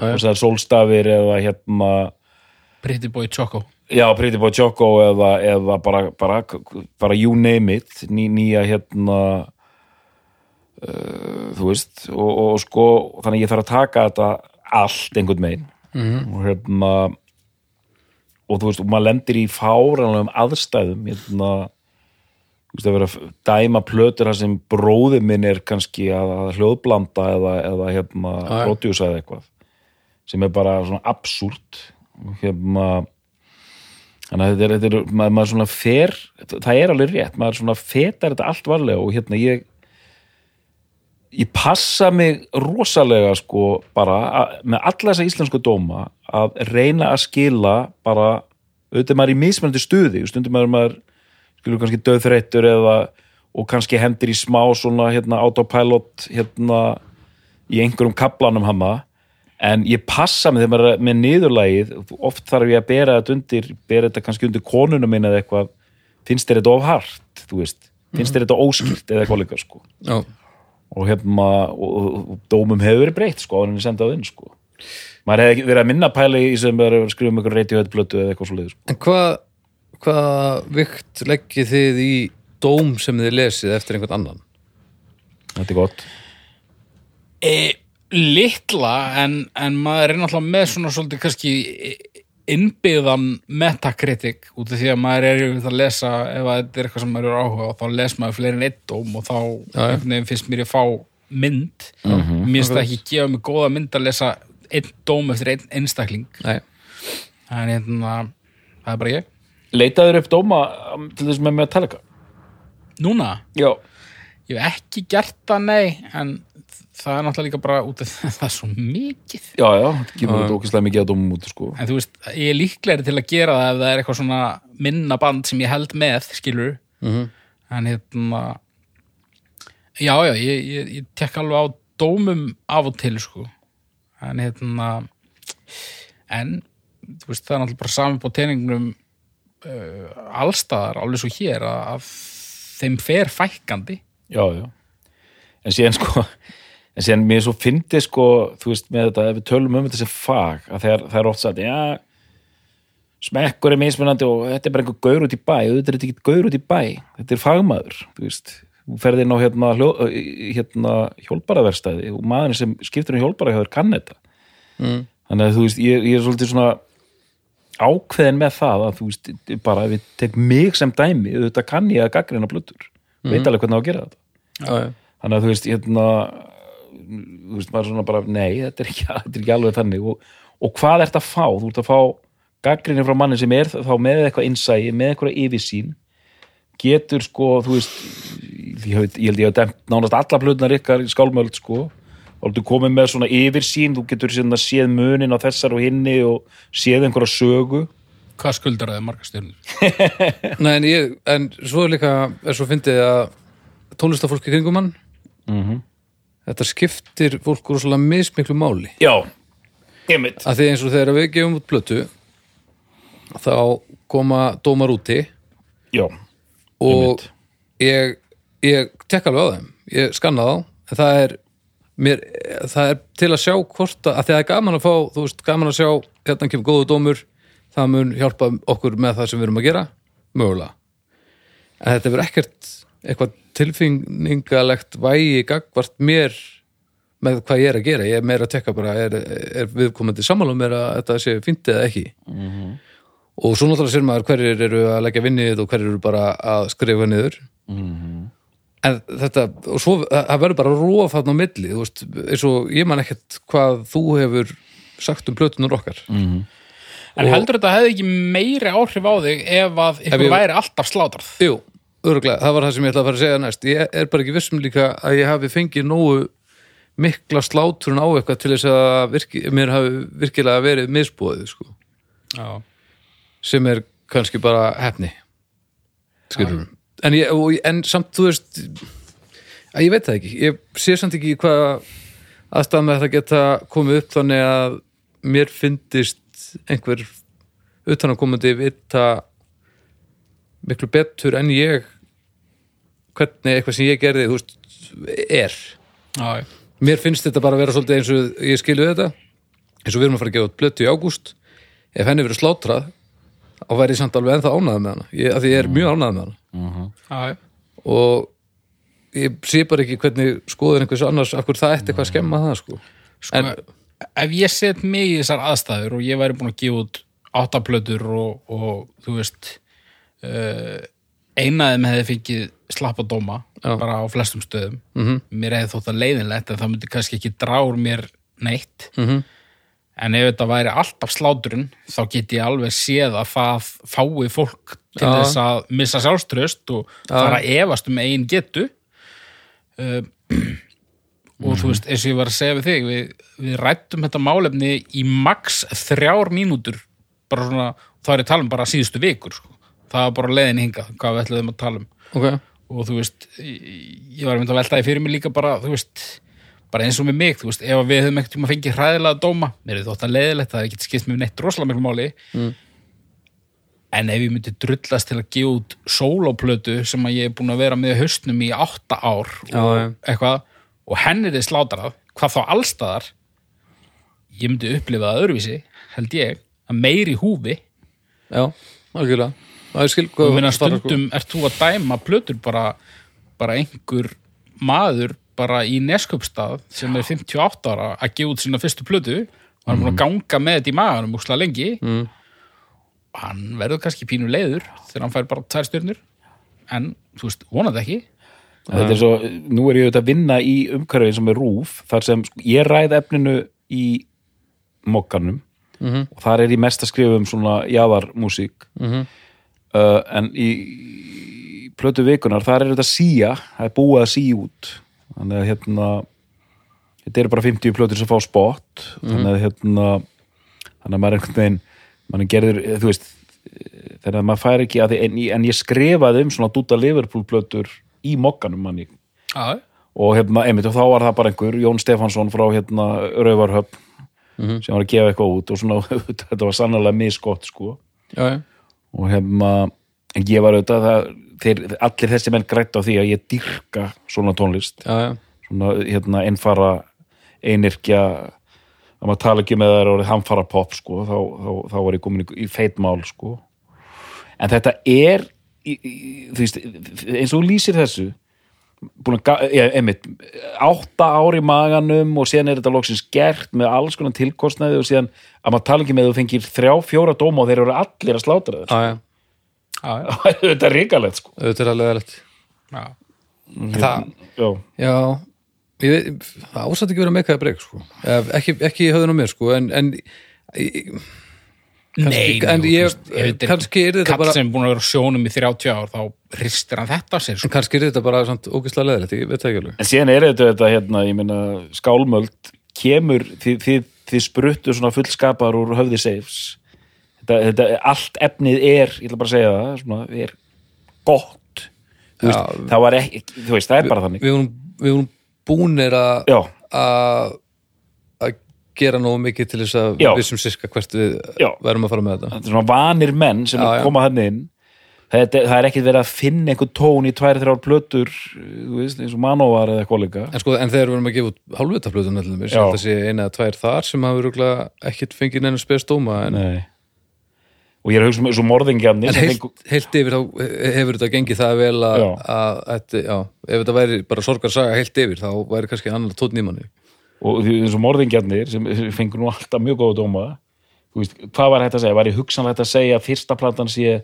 það er sólstafir eða hérna Pretty Boy Choco já, Pretty Boy Choco eða, eða bara, bara, bara you name it ný, nýja hérna uh, þú veist og, og sko, þannig ég þarf að taka þetta allt einhvern megin -hmm. og hérna og þú veist, og maður lendir í fáranlegum aðstæðum hérna þú veist, að vera að dæma plötur þar sem bróði minn er kannski að, að hljóðblanda eða, eða hérna prodjúsa eða eitthvað sem er bara svona absúrt hérna þannig að þetta er, þetta er maður, maður svona fer, það er alveg rétt maður svona fetar þetta allt varlega og hérna ég ég passa mig rosalega sko bara að, með alla þessa íslensku dóma að reyna að skila bara auðvitað maður í mismunandi stuði stundum er maður skilur kannski döðþreyttur eða og kannski hendur í smá svona hérna autopilot hérna í einhverjum kaplanum hama en ég passa mig þegar maður er með niðurlægið oft þarf ég að bera þetta undir bera þetta kannski undir konunum minn eða eitthvað finnst þér þetta of hart, þú veist? Finnst þér þetta óskilt eða eitthvað líka sko? Já, og hérna og, og, og dómum hefur verið breytt sko áður en ég senda það inn sko maður hefði verið að minna pæla í sem er að skrifa um einhver reytihöðblötu eða eitthvað svo sko. en hvað hvað vikt leggið þið í dóm sem þið lesið eftir einhvern annan? þetta er gott e, litla en, en maður er náttúrulega með svona svolítið kannski innbyggðan metakritik út af því að maður er að lesa ef að þetta er eitthvað sem maður er áhuga á þá les maður fleiri en eitt dóm og þá veginn finnst mér að fá mynd. Mér finnst það ekki gefa mig góða mynd að lesa einn dóm eftir einn einstakling. Nei, en hérna, það er bara ég. Leitaður upp dóma um, til þess með Metallica núna, já, ég hef ekki gert það nei, en það er náttúrulega líka bara út af það er svo mikið. Já, já, þetta kemur þetta ókvæslega mikið að dómum út sko. en þú veist, ég er líklegri til að gera það ef það er eitthvað svona minna band sem ég held með, skilur Mhm. en hérna já, já, ég, ég, ég tek alveg á dómum af og til, sko. En hérna en, þú veist, það er náttúrulega bara saman på teningnum uh, allstaðar, alveg svo hér að, að þeim fer fækkandi. Já, já. En síðan sko en síðan mér svo fyndi sko þú veist með þetta, ef við tölum um þetta sem fag að það er oft sagt, já smekkur er mismunandi og þetta er bara einhver gaur út í bæ þetta er ekki gaur út í bæ þetta er fagmaður, þú veist. Þú ferði inn á hérna, hérna hjólbaraverstæði og maðurinn sem skiptur um hjólbara hjá þér kann þetta. Mm. þannig að þú veist, ég, ég er svolítið svona ákveðin með það að þú veist, bara ef ég tek mig sem dæmi, auðvitað kann ég að gaggrina blöttur, veit alveg hvernig á að gera þetta. Já, já, þannig að þú veist, hérna þú veist, maður er svona bara, nei, þetta er ekki, þetta er ekki alveg þannig og, og hvað ert að fá? Þú ert að fá gaggrinni frá manni sem er þá með eitthvað innsæi, með eitthvað yfirsýn getur sko, þú veist ég, hef, ég held ég að nánast alla plötunar ykkar í skálmöld sko og þú komið með svona yfirsýn, þú getur svona séð munin á þessar og hinni og séð einhverja sögu hvað skuldar það marga stjörnur? Nei, en, ég, en svo er líka er svo fyndið að tónlistafólki kringum hann Mhm. Þetta skiptir fólk úr svolítið mismiklu máli. Já, einmitt. Að því eins og þegar við gefum út plötu þá koma dómar úti Já, og Einmitt. ég, ég tek alveg á þeim. Ég skanna þá, en það er mér, það er til að sjá hvort að, að það er gaman að fá, þú veist, gaman að sjá hérna kemur góðu dómur það mun hjálpa okkur með það sem við erum að gera mögulega. En þetta verður ekkert eitthvað tilfinningalegt vægi gagvart mér með hvað ég er að gera. Ég er meira að tekka bara, er, er viðkomandi sammála mér að þetta sé fínt eða ekki? Og svo náttúrulega sér maður hverjir eru að leggja vinnið og hverjir eru bara að skrifa niður. En þetta, og svo það verður bara róf þarna á milli, þú veist eins og ég man ekkert hvað þú hefur sagt um plötunar okkar. En heldur þetta hefði ekki meiri áhrif á þig ef að ykkur ég- væri alltaf slátrað? Jú, örgulega, það var það sem ég ætla að fara að segja næst. Ég er bara ekki vissum líka að ég hafi fengið nógu mikla slátrun á eitthvað til þess að virki, mér hafi virkilega verið misbúið sko, sem er kannski bara hefni en, ég, og, en samt þú veist að ég veit það ekki. Ég sé samt ekki hvað aðstæðan með þetta geta komið upp þannig að mér fyndist einhver utanakomandi vita miklu betur en ég hvernig eitthvað sem ég gerði þú veist, er. Já, mér finnst þetta bara að vera svolítið eins og ég skilu þetta eins og við erum að fara að gefa út blötu í ágúst. Ef henni verið slátrað þá væri ég samt alveg ennþá ánæða með hana. Ég, af því ég er mjög ánæða með hana. Já, og ég sé bara ekki hvernig skoður einhvers annars af hverju það ætti eitthvað að skemma það sko. sko, en, ef ég set mig í þessar aðstæður og ég væri búin að gefa út áttaplötur og, og þú veist uh, einaðum hefði fengið slappa dóma Já. bara á flestum stöðum Mhm. mér hefði þótt að leiðinlegt en það myndi kannski ekki drár mér neitt Mhm. en ef þetta væri alltaf sláturinn þá get ég alveg séð að það fái fólk til Já. þess að missa sjálfströst og fara að efast um eigin getu uh, og þú veist, eins og ég var að segja við þig við, við rættum þetta málefni í max þrjár mínútur bara svona, þá er ég að tala um bara síðustu vikur sko. Það var bara leiðin hingað hvað við ætluðum að tala um ok, og þú veist, ég var einmitt að velta því fyrir mig líka bara, þú veist bara eins og með mig, þú veist, ef við höfum ekkert tíma að fengið hræðilega dóma, mér er þótt að leiðilegt það er ekki skipt með neitt rosalega miklu máli Mm. en ef ég myndi drullast til að gefa út sólóplötu sem að ég er búin að vera með í haustnum í átta ár Já, og já. eitthvað og henni þið slátrað, hvað þá allstaðar ég myndi upplifa það öðruvísi, held ég að meiri húfi já, algjörlega er og minna stundum ert þú að dæma plötur bara, bara einhver maður bara í neskupstað sem er 58 ára að gefa út sína fyrstu plötu og hann er búin að ganga með þetta í maganum úkslega lengi Mm. hann verður kannski pínu leiður þegar hann fær bara tvær stjörnur en þú veist, vonandi ekki þetta er svo, nú er ég auðvitað að vinna í umhverfið sem er rúf þar sem sko, ég ræð efninu í mokkanum Mhm. og þar er ég mest að skrifa um svona jáðarmúsík Mhm. Uh, en í, í plötu vikunar, þar er þetta síja það er búið að síja út. Þannig að hérna þetta eru bara 50 plötur sem fá spott þannig að hérna þannig að maður er einhvern veginn maður er gerður, þú veist þegar maður fær ekki að því en, en ég skrifaði um svona dúta Liverpool plötur í mokkanum manni Já, og hérna, einmitt, og þá var það bara einhver Jón Stefansson frá hérna Rauvarhöfn sem var að gefa eitthvað út og svona, þetta var sannlega misgott sko. Já, já, og hérna, en ég var auðvitað það, þeir, allir þessi menn grætt á því að ég dyrka svona tónlist já, já. svona, hérna, einfara einirkja að maður tala ekki með þær orðið hamfara pop sko, þá, þá, þá var ég komin í, í feitmál sko en þetta er í, í, veist, eins og lýsir þessu búin að, ja, einmitt átta ár í maganum og síðan er þetta loksins gert með alls konar tilkostnaði og síðan að maður tala ekki með þú fengir þrjá, fjóra dóma og þeir eru allir að slátra já. já, já, þetta er ríkalegt sko. Auðvitað er alveg já. það, já, já. Ég það ásatt ekki vera með eitthvað breyk sko. Ekki, ekki höfðun á mér sko, en, en ég- Nei, en ég, er kannski er þetta kall bara sem er búin að vera sjónum í 30 ár þá ristir hann þetta sér en sko. kannski er þetta bara samt ógislega leðilegt, ég veit það ekki alveg En síðan er þetta, þetta hérna, ég meina, skálmöld kemur, þið, þið, þið spruttu svona fullskapar úr höfði seifs. Þetta, þetta, allt efnið er, ég ætla bara segja það, svona, er gott. Þú veist, Já. það var ekki, þú veist, það er bara þannig. við vorum, að að gera nógu mikið til þess að við vissum sirka hvert við Já. verðum að fara með þetta. Þetta er svona vanir menn sem Já, koma hann inn. Þetta, það er ekkert verið að finna einhver tón í tvær, þrjár plötur veist, eins og manóvar eða eitthvað líka. En sko, en þegar við erum að gefa út Já. þetta sé eina eða tvær þar sem hafa ekkert fengið neina spes dóma en, Nei. og ég er að hugsa um eins og morðingjarnir en sem heilt, fengu- heilt yfir þá hefur þetta gengið það vel að, að, að já, ef þetta væri bara sorgarsaga heilt yfir þá væri kannski annar tónn í manni og því eins og morðingjarnir sem fengur nú alltaf mjög góða dóma veist, hvað var hægt að segja? Var ég hugsanlegt að segja að fyrsta platan sé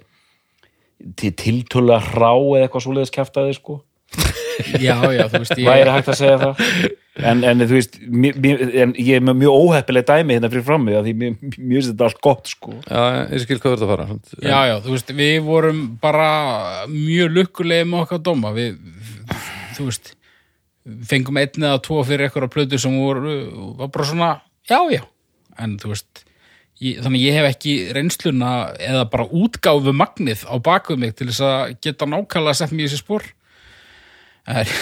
til tiltölu hrá eða eitthvað svoleiðis kæftaði sko? Já, já, þú veist ég, væri hægt að segja það? En, en þú veist, mér, mér, en ég er með mjög óheppileg dæmi hérna fyrir frammi því mér, finnst þetta allt gott sko. Já, ég skil hvað að fara já, já, þú veist, við vorum bara mjög lukkulegi með okkar dóma. Við, þú veist fengum einn eða tvo fyrir eitthvað plötu sem voru, var bara svona já, já, en þú veist ég, þannig ég hef ekki reynsluna eða bara útgáfu magnið á bakuð mig til þess að geta nákvæmlega að setja mig í þessi spór en,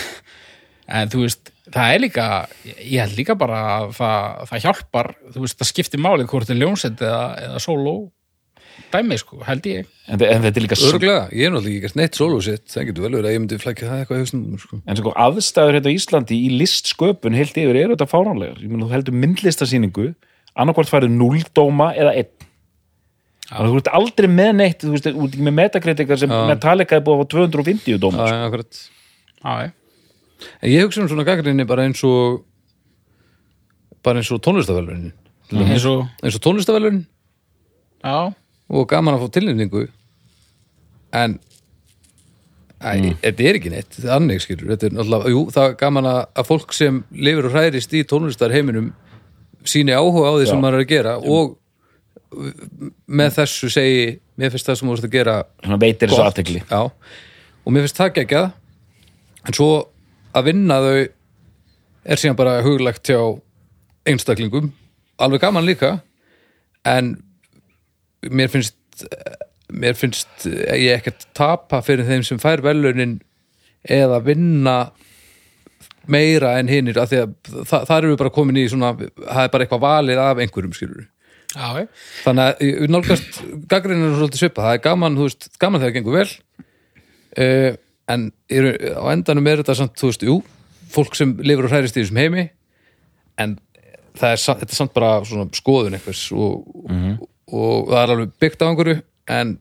en þú veist það er líka, ég held líka bara að það, það hjálpar, þú veist það skiptir málið hvort er ljónsett eða, eða sóló dæmi sko, held ég. En, þe- en þetta er líka Örglega, ég er náttúrulega ekki gert neitt solo sitt það getur vel verið að ég myndi flækja það eitthvað í hausnum sko. en sko aðstæður hérna á Íslandi í listsköpun heilt yfir eru þetta fáránlegar. Ég meina þú heldur myndlistasýningu annarkvort færið núldóma eða einn. Þannig að þú ert aldrei með neitt þú veist, út ekki með metakritikar sem Metallica er búið að fá 250 dóma Já, já, akkurat. Já, já. En ég hugsa um svona gaggrinni bara eins og bara eins og tónlistavælunin eins og eins og tónlistavælunin já, og gaman að fá tilnefningu. En Æ, þetta er ekki neitt, þetta er anneg skilur. Þetta er náttúrulega, jú, það er gaman að, fólk sem lifir og hræðist í tónlistarheiminum síni áhuga á því sem Já. maður er að gera og með þessu segi mér finnst það sem þú vorst að gera Svona veitir þessu Já, og mér finnst það geggjað. En svo að vinna þau er síðan bara huglegt hjá einstaklingum. Alveg gaman líka. En mér finnst mér finnst ég ekkert tapa fyrir þeim sem fær velunin eða vinna meira en hinnir af því að það, það eru við bara komin í svona það er bara eitthvað valið af einhverjum skilur já, þannig að nálgast gaggrinn er svolítið svipa, það er gaman, þú veist, gaman þegar það gengur vel uh, en er, á endanum er þetta samt, þú veist, jú fólk sem lifur og hærist í þessum heimi en það er, þetta er samt bara svona skoðun einhvers og, og það er alveg byggt á einhverju en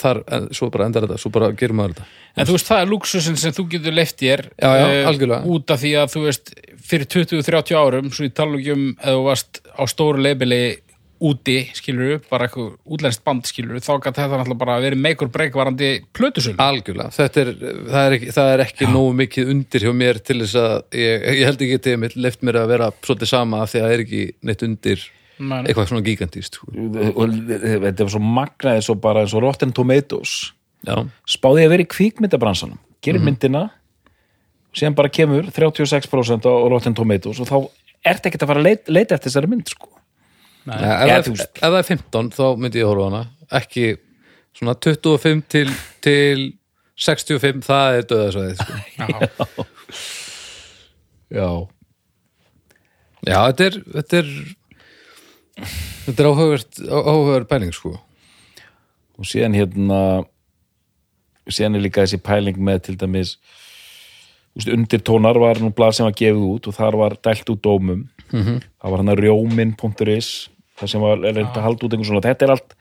þar, en, svo bara endar þetta, svo bara gerum maður þetta. En þú veist, það er lúksusin sem þú getur leift þér Já, já, eh, algjörlega. út af því að þú veist, fyrir 20-30 árum svo ég tala ekki um eða þú varst á stóru leibili úti skilur bara eitthvað útlenskt band skilur þá gæti þetta náttúrulega bara verið meikur breykvarandi plötusölu. Algjörlega, þetta er, það er ekki, það er ekki nógu mikið undir hjá mér til þess að ég, ég held ekki til að left mér að vera svolítið sama af því að það er ekki neitt undir Nei. eitthvað svona gigantíst sko. og þetta er svo magnaði svo bara eins og Rotten Tomatoes Já, spáði að vera í kvikmyndabransanum gerir myndina síðan bara kemur 36% á Rotten Tomatoes og þá ert ekkert að fara að leita, leita eftir þessari mynd sko. ja, ef, Ja, ef veist. það er 15 þá myndi ég horfa á hana ekki svona 25 til, til 65, það er döðasvæðið sko. Já, já, Já, þetta er þetta er, þetta er áhugavert áhugavert pæling sko. og síðan hérna síðan er líka þessi pæling með til dæmis úst, undirtónar var nú blað sem var gefið út og þar var dælt út dómum -hmm. það var hann að rjómin.is það sem var reynd að halda út einhvern svona þetta er allt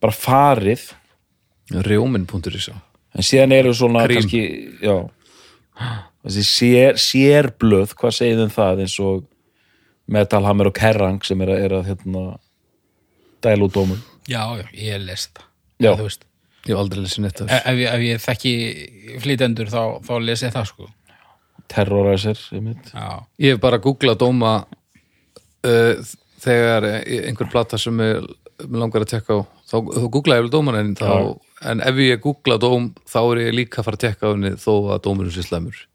bara farið Rjómin.is en síðan eru svona Krím. kannski já þessi sér, sérblöð, hvað segið um það eins og Metal Hammer og Kerrang sem er að, er að hérna, dæla út dómum. Já, ég hef lest það Ég hef aldrei lesið neitt af ef, ef, ég, ef ég þekki flytendur þá, þá les ég það sko. Terroræsir einmitt. Já, Ég hef bara googlað dóma uh, þegar einhver plata sem mig langar að tekka á. Þá, þá googla ég vel dóman en, þá, en ef ég googla dóm þá er ég líka að fara að tekka á henni þó að dómurinn sé slemur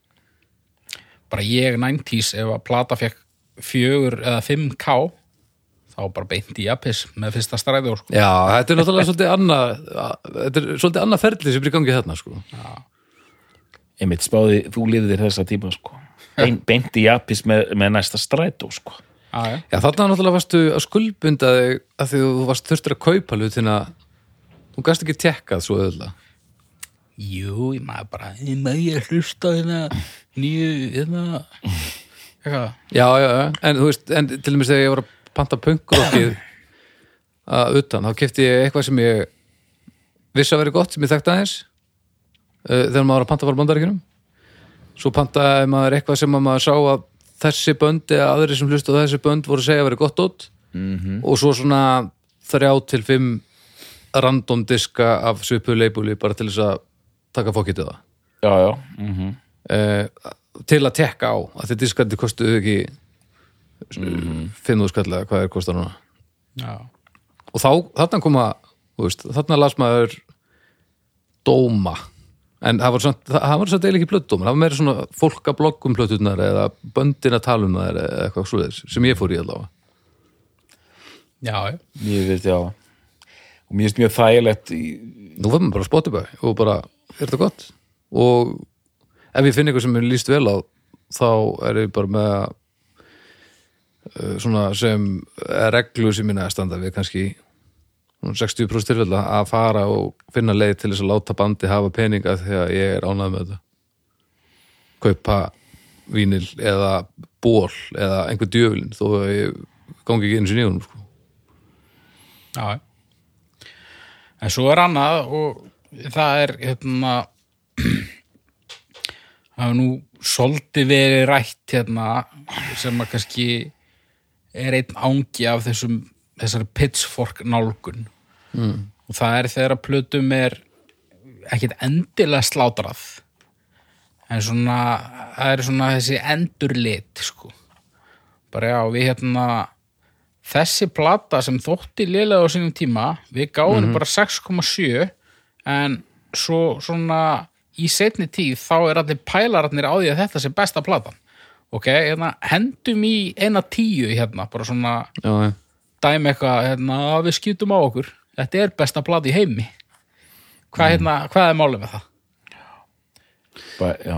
bara ég 90s ef að plata fekk fjögur eða 5k þá bara beint í Apis með fyrsta stræður sko. Já, þetta er náttúrulega svolítið annað þetta er svolítið annað ferli sem er í gangi þarna sko. einmitt spáði, þú lifðir þessa tíma sko. Bein, beint í apis með, með næsta strætó sko. Já, þarna náttúrulega varstu að skuldbunda þig að því þú varst þurftur að kaupa hlutina þú gast ekki tekkað svo öðla Jú, ég maður bara, ég maður ég hlusta hérna nýju, hérna eitthvað, já, já, já, en þú veist en til dæmis þegar ég var að panta punkrockið að utan, þá kefti ég eitthvað sem ég vissi að veri gott sem ég þekkti aðeins uh, þegar maður var að panta var bandaríkjunum. Svo pantaði maður eitthvað sem að maður sá að þessi bönd eða aðri sem hlustu þessi bönd voru að segja að veri gott út. -hmm. og svo svona þrjá til fimm random diska af svipu leibúli bara til þess að taka fókitið það. Já, já, mm uh, til að tekka á að þetta diskandi kostuðu ekki mm. 5.000 skall eða hvað er kostar núna? Já, og þá, þarna koma veist, þarna las maður dóma. En það var samt eiginlega ekki plötdómar það var meira svona fólk að bloggum plötunar eða böndin að tala um það eða eitthvað svo sem ég fór í allavega. Já, ég veit, já. Og mér finnst mjög þægilegt í, nú var maður bara að Spotify og bara, er þetta gott? Og ef ég finn eitthvað sem er líst vel á þá er ég bara með uh, svona sem reglu sem ég næða standa við kannski. Svona 60% tilfella að fara og finna leið til þess að láta bandi hafa peninga þegar ég er ánægð með þetta. Kaupa vínil eða ból eða einhver djöflin þó að ég gangi ekki sinni í honum sko. Já, en svo er annað og það er hérna það er nú svolítið verið rætt hérna sem að kannski er einn ángi af þessum þessari pitchfork nálgun mm. og það er þegar að plötum er ekkit endilega slátrað en svona það er svona þessi endurlit sko bara já, við hérna þessi plata sem þótti lélega á sínum tíma, við gáðum Mhm. bara 6,7 en svo svona í setni tíð þá er allir pælararnir á því að þetta sé besta platan. Ok, hérna, hendum í eina tíu hérna, bara svona já, dæmi eitthvað, hérna, við skýtum á okkur. Þetta er besta plata í heimi. Hvað, hérna, hvað er málið með það? ba, já,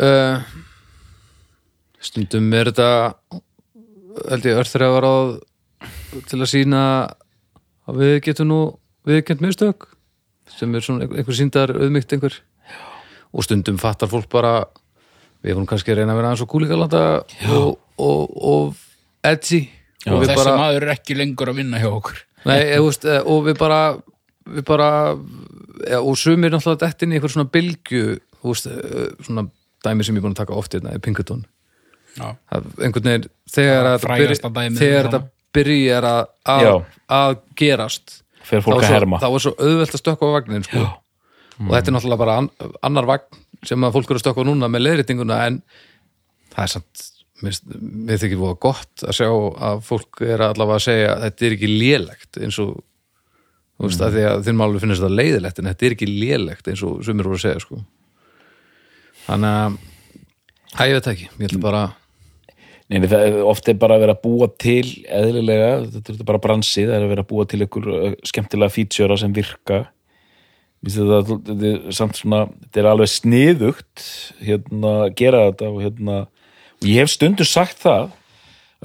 uh, stundum er þetta held ég örþreifar á til að sína að við getum nú viðkjönd mistök sem er svona einhver síndar auðmygt einhver. Og stundum fattar fólk bara við vorum kannski að reyna að vera aðeins og kúlíkalanda og, og, og edgy. Og við þessi bara maður er ekki lengur að vinna hjá okkur. Nei, veist, og við bara við bara eða, og sumir náttúrulega dett inn í einhver svona bylgju þú veist, svona dæmi sem ég er búin að taka oft hérna, Pinkerton. Já. Það- einhvern veginn, þegar að þetta byrjar að, að, að gerast fer fólk að herma. þá er svo auðvelt að stökkva á vagnin sko. og þetta er náttúrulega bara an, annar vagn sem að fólk eru að stökkva núna með leiðréttinguna en það er samt mér þykir voða gott að sjá að fólk er allavega að segja að þetta er ekki lélegt eins og þú veist, að því að þinn málu finnst þetta leiðilegt en þetta er ekki lélegt eins og sumir voru að segja sko. þannig að Æ, ég veit ekki, ég held bara Nei, nei, það er oft er bara að vera að búa til eðlilega, þetta er bara bransi það er að vera að búa til ykkur uh, skemmtilega featura sem virka finnst þetta, er samt svona þetta er alveg sniðugt hérna, gera þetta og hérna og ég hef stundum sagt það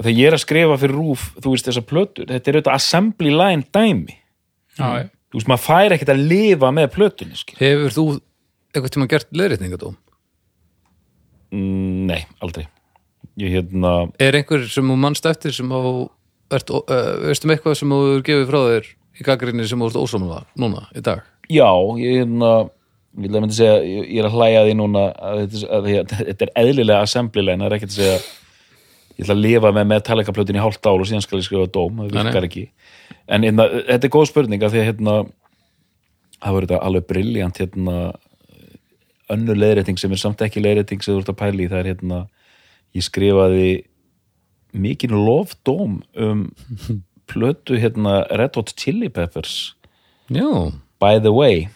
að þegar ég er að skrifa fyrir rúf þú veist þessar plötur, þetta er auðvitað assembly line dæmi, Já, já. þú veist maður fær ekkert að lifa með plötunni, skil Hefur þú eitthvað tíma gert leiðrétningadóm? mm, Nei, aldrei ég hérna, Er einhver sem þú mannst eftir sem á ert, uh, veistu um eitthvað sem þú hefur gefið frá þér í gaggrinni sem þú ert ósamlega núna í dag? Já, ég hérna ég vil að myndi segja, ég ég er að hlæja að því núna að þetta, að að er eðlilega assembly line, það er ekkert að segja ég ætla að lifa með Metallica plötin í hálft ál og síðan skal ég skrifa dóm, það virkar ekki en hérna, þetta er góð spurning af því að hérna það var þetta alveg briljant hérna önnur leiðrétting sem er samt ekki leiðrétting sem þú ert að pæla í, það er hérna ég skrifaði mikinn lofdóm um plötu hérna Red Hot Chili Peppers. Já, By the way,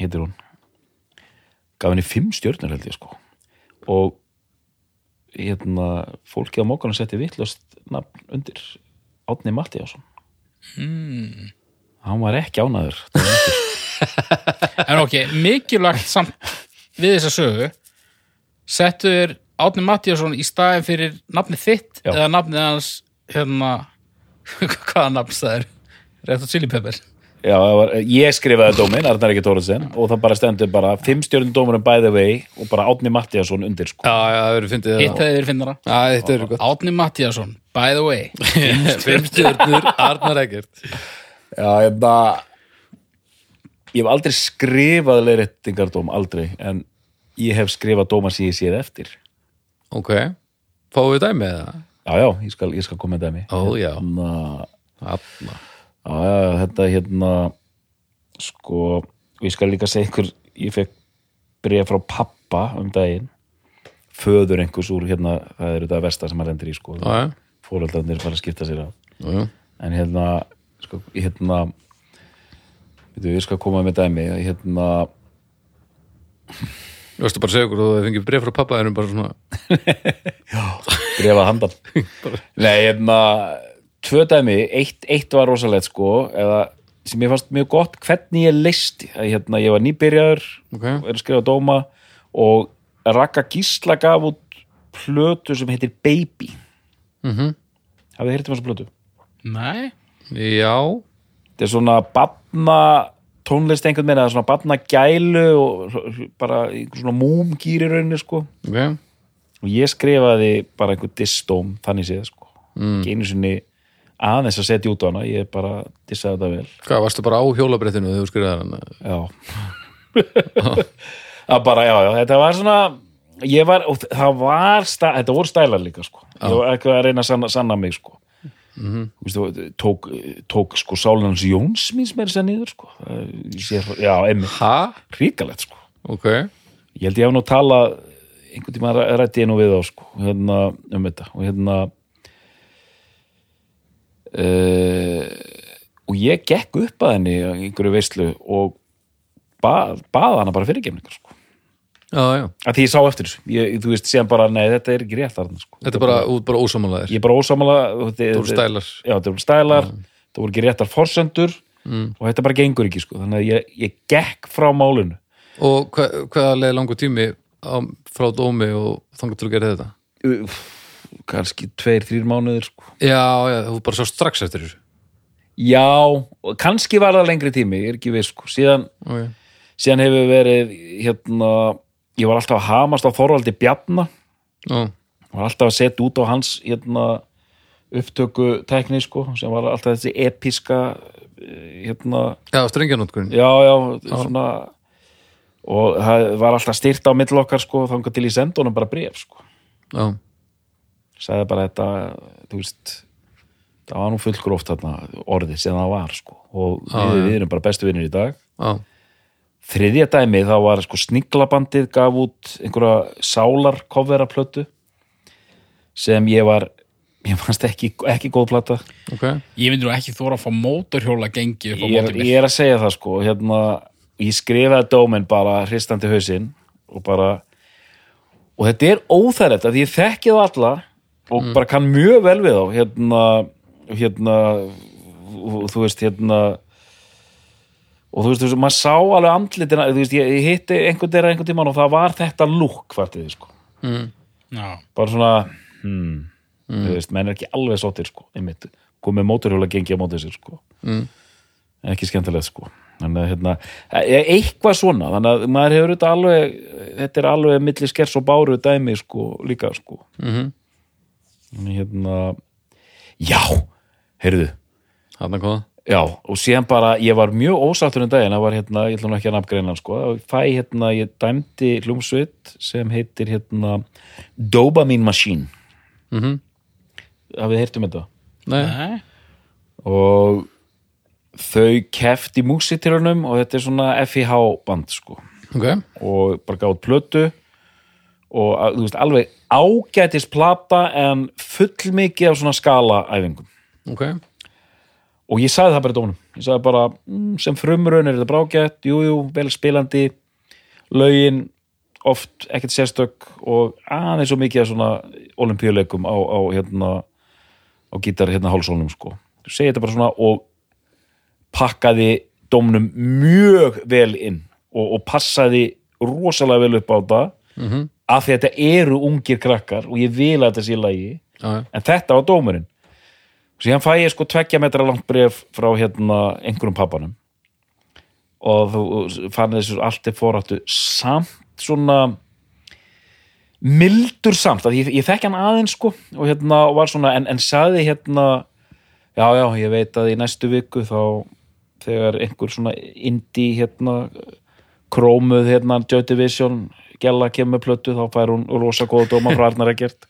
heitir hún. Gaf henni fimm stjörnur held ég sko. Og hérna, fólki á mókana setti vittlust nafn undir Átni Mattíásson mm. hann var ekki ánaður En ok, mikilvægt samt við þessa sögu settu þér Átni Mattíasson í staðin fyrir nafnið þitt Já. eða nafnið hans hérna hvaða nafn það er? Red Hot Chili Peppers Já, það var, ég skrifaði dómin, Arnar ekki Tóraðsen og það bara stendur bara fimm stjórnum dómurum by the way og bara Átni Mattiasson undir sko. Já, já, það verður fyndið Hitt hefði verið finnara Já, þetta er gott. Átni Mattíasson, by the way. Fimm stjörnur, Arnar Eggert Já, ég bara ég hef aldrei skrifað leiðréttingardóm, aldrei en ég hef skrifað dóma sem ég séð eftir Ok, fáum við dæmið það? Já, já, ég skal, ég skal koma með dæmi. Ó, já, Hérna, Alla. já, já, þetta hérna sko, og ég skal líka segja ykkur, ég fekk bregð frá pappa um daginn. Föður einhvers úr hérna, það eru þetta versta sem maður lendir í sko, Já, já, fóröldarnir fara að skipta sér af já, já. en hérna sko, hérna veitu, ég skal koma með dæmi. Hérna, Þú veist bara að segja okkur og það fengið bref frá pappa þennum bara svona grefað handan. Nei, hérna tvö dæmi, eitt, eitt var rosalegt sko, eða sem ég fannst mjög gott hvernig ég leisti, að hérna ég var nýbyrjaður Ok, og er að skrifa dóma og Raka Gísla gaf út plötu sem heitir Baby. Mhm. Hafið þið hirtum þessu plötu? Nei, Já, þetta er svona batna tónlist einhvern veginn, eða svona batna gælu og bara svona múmgýri rauninni sko. Ok. Og ég skrifaði bara einhver distóm þannig séð sko. Mm. einu sinni aðeins að setja út á hana ég bara dissaði þetta vel. Hvað, varstu bara á hjólabrettinu þegar þú skrifaði hann? já. Að bara, já, já, þetta var svona ég var, það var þetta voru stælar líka sko. Ég var ekki að reyna að sanna, sanna mig sko mm -hmm. tók, tók sko Sálunans Jóns míns meira sér niður sko já, emmi, Ha? ríkalegt sko Ok, ég held ég hef nú talað einhvern tíma rætti ég nú við á sko, hérna, um þetta og hérna uh, og ég gekk upp að henni einhverju veislu og bað, bað hana bara fyrirgefningar sko. Að því ég sá eftir þessu ég, þú veist, séðan bara, nei, þetta er ekki rétt þarna, sko. Þetta er bara, bara ósamálaðir ég er bara ósamála þetta voru stælar já, þetta voru stælar, þetta voru ekki réttar forsendur mm. og þetta bara gengur ekki sko. þannig að ég, ég gekk frá málinu Og hva, hvaða leið langur tími á, frá dómi og þangar til að gera þetta? Uff, kannski tveir, þrýr mánuðir sko. Já, já, þú bara sá strax eftir þessu já, kannski var það lengri tími ég er ekki viss, sko. síðan, Ok, síðan hefur verið hérna, ég var alltaf að hamast á Þorvaldi Bjarna. Já, var alltaf að setja út á hans hérna, upptöku tekni sko, sem var alltaf þessi episka eh, hérna, já strengjanótkurinn já, já, svona. Og það var alltaf styrt á mill okkar sko, þangað til í sendunum bara bref sko, Já, sagði bara þetta þú veist það var nú fullgróft orðið sem það var sko, og við, við erum bara bestu vinnir í dag. Já, þriðja dæmi þá var sko sniglabandið gaf út einhverja sálar plötu sem ég var ég fannst ekki, ekki góð plata. Ok. Ég myndi nú ekki þóra að fá mótorhjóla gengi upp á mótorvél. ég er að segja það sko hérna, ég skrifaði dóminn bara hristandi hausinn og bara og þetta er óþægilegt að ég þekki það alla og bara kann mjög vel við þá. Hérna, hérna og, þú veist hérna og þú veist, þú veist maður sá alveg andlitina þú veist, ég, ég hitti einhvern þeirra einhvern tímann og það var þetta lúk hvartið sko. Já. bara svona hmm, þú veist, menn er ekki alveg sóttir sko, einmitt, komið mótorhjóla gengi á mótið sér sko. Mm. Ekki skemmtilegt sko. Þannig að hérna, e- eitthvað svona þannig að maður hefur þetta alveg þetta er alveg milli skers og báru dæmi sko líka sko. Mhm. þannig hérna já, heyrðu. Þarna kom það já, og síðan bara, ég var mjög ósáttur um daginn, það var hérna, ég ætla nú ekki að nafngreina hann sko, það fæ hérna, ég dæmdi hljómsveit sem heitir hérna Dopamine Machine Mhm. hafið þið heyrt um þetta? Nei, Nei. og þau keft í músitilunum og þetta er svona FIH band sko ok og bara gátt plötu og þú veist alveg ágætis plata en fullmikið af svona skalaæfingum Ok, og ég sagði það bara í dónum ég sagði bara, mm, sem frumraun er þetta brágætt jú, jú, vel spilandi. Lögin oft ekkert sérstök og aðeins svo mikið svona olimpíuleikum á, á hérna á gítar hérna hálsólnum sko. Þú segir þetta bara svona og pakkaði dómnum mjög vel inn og, og passaði rosalega vel upp á þetta -hmm. af því að þetta eru ungir krakkar og ég vil að þetta sé lagi. Já, en þetta var dómurinn síðan fæ ég sko tveggja metra langt bref frá hérna einhverjum pappanum og þú fann þessu allt er fóráttu samt svona mildur samt. Ég, ég þekki hann aðeins sko og hérna var svona en, en saði hérna já já ég veit að í næstu viku þá þegar einhver svona indie hérna krómuð hérna Joy Division gæla kemur með plötu þá fær hún rosa góða dóma frá Arnar Eggert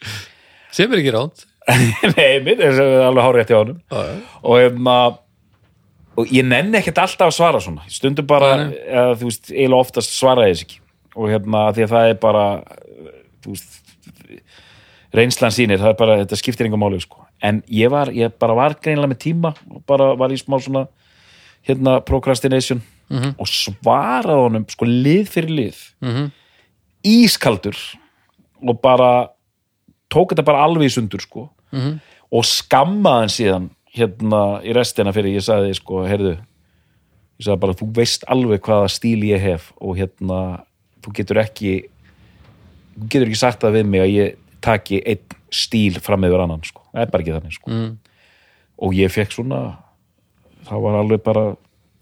sem er ekki ránt Nei, minn er alveg hárétt hjá honum. Og hérna og ég nenni ekkert alltaf að svara svona. Stundum bara, eða, þú veist, eiginlega oftast svara ég þess ekki. Og hérna, því að það er bara þú veist reynslan sýnir, það er bara, þetta skiptir engum máli sko. en ég var, ég bara var greinlega með tíma og bara var í smá svona hérna, procrastination. Og svaraði honum, sko, lið fyrir lið. Mhm. ískaldur og bara tók þetta bara alveg í sundur sko Mhm. og skammaði hann síðan hérna í restina fyrir ég sagði sko, heyrðu ég sagði bara, þú veist alveg hvaða stíl ég hef og hérna þú getur ekki þú getur ekki sagt það við mig að ég taki einn stíl fram yfir annan sko. það er bara ekki þannig sko. Mm. og ég fekk svona það var alveg bara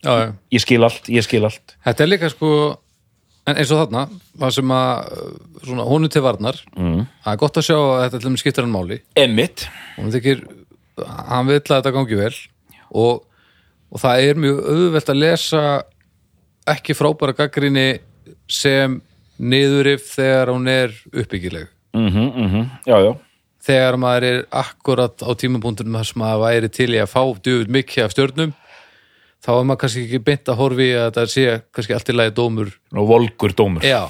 já, já. ég skil allt, ég skil allt Þetta er líka sko en eins og þarna, það sem að svona, honum til varnar mm. það er gott að sjá að þetta til þeim skiptir hann máli. Emmitt honum þykir, hann vill að þetta gangi vel og, og það er mjög auðvelt að lesa ekki frábæra gaggrinni sem niðurif þegar hún er uppbyggileg. Mm -hmm, já, já. Þegar maður er akkurat á tímapunktunum þar sem maður væri til í að fá djöfull mikið af stjörnum þá er maður kannski ekki beint að horfi að þetta sé kannski allt í lagi dómur og volgur dómur Já,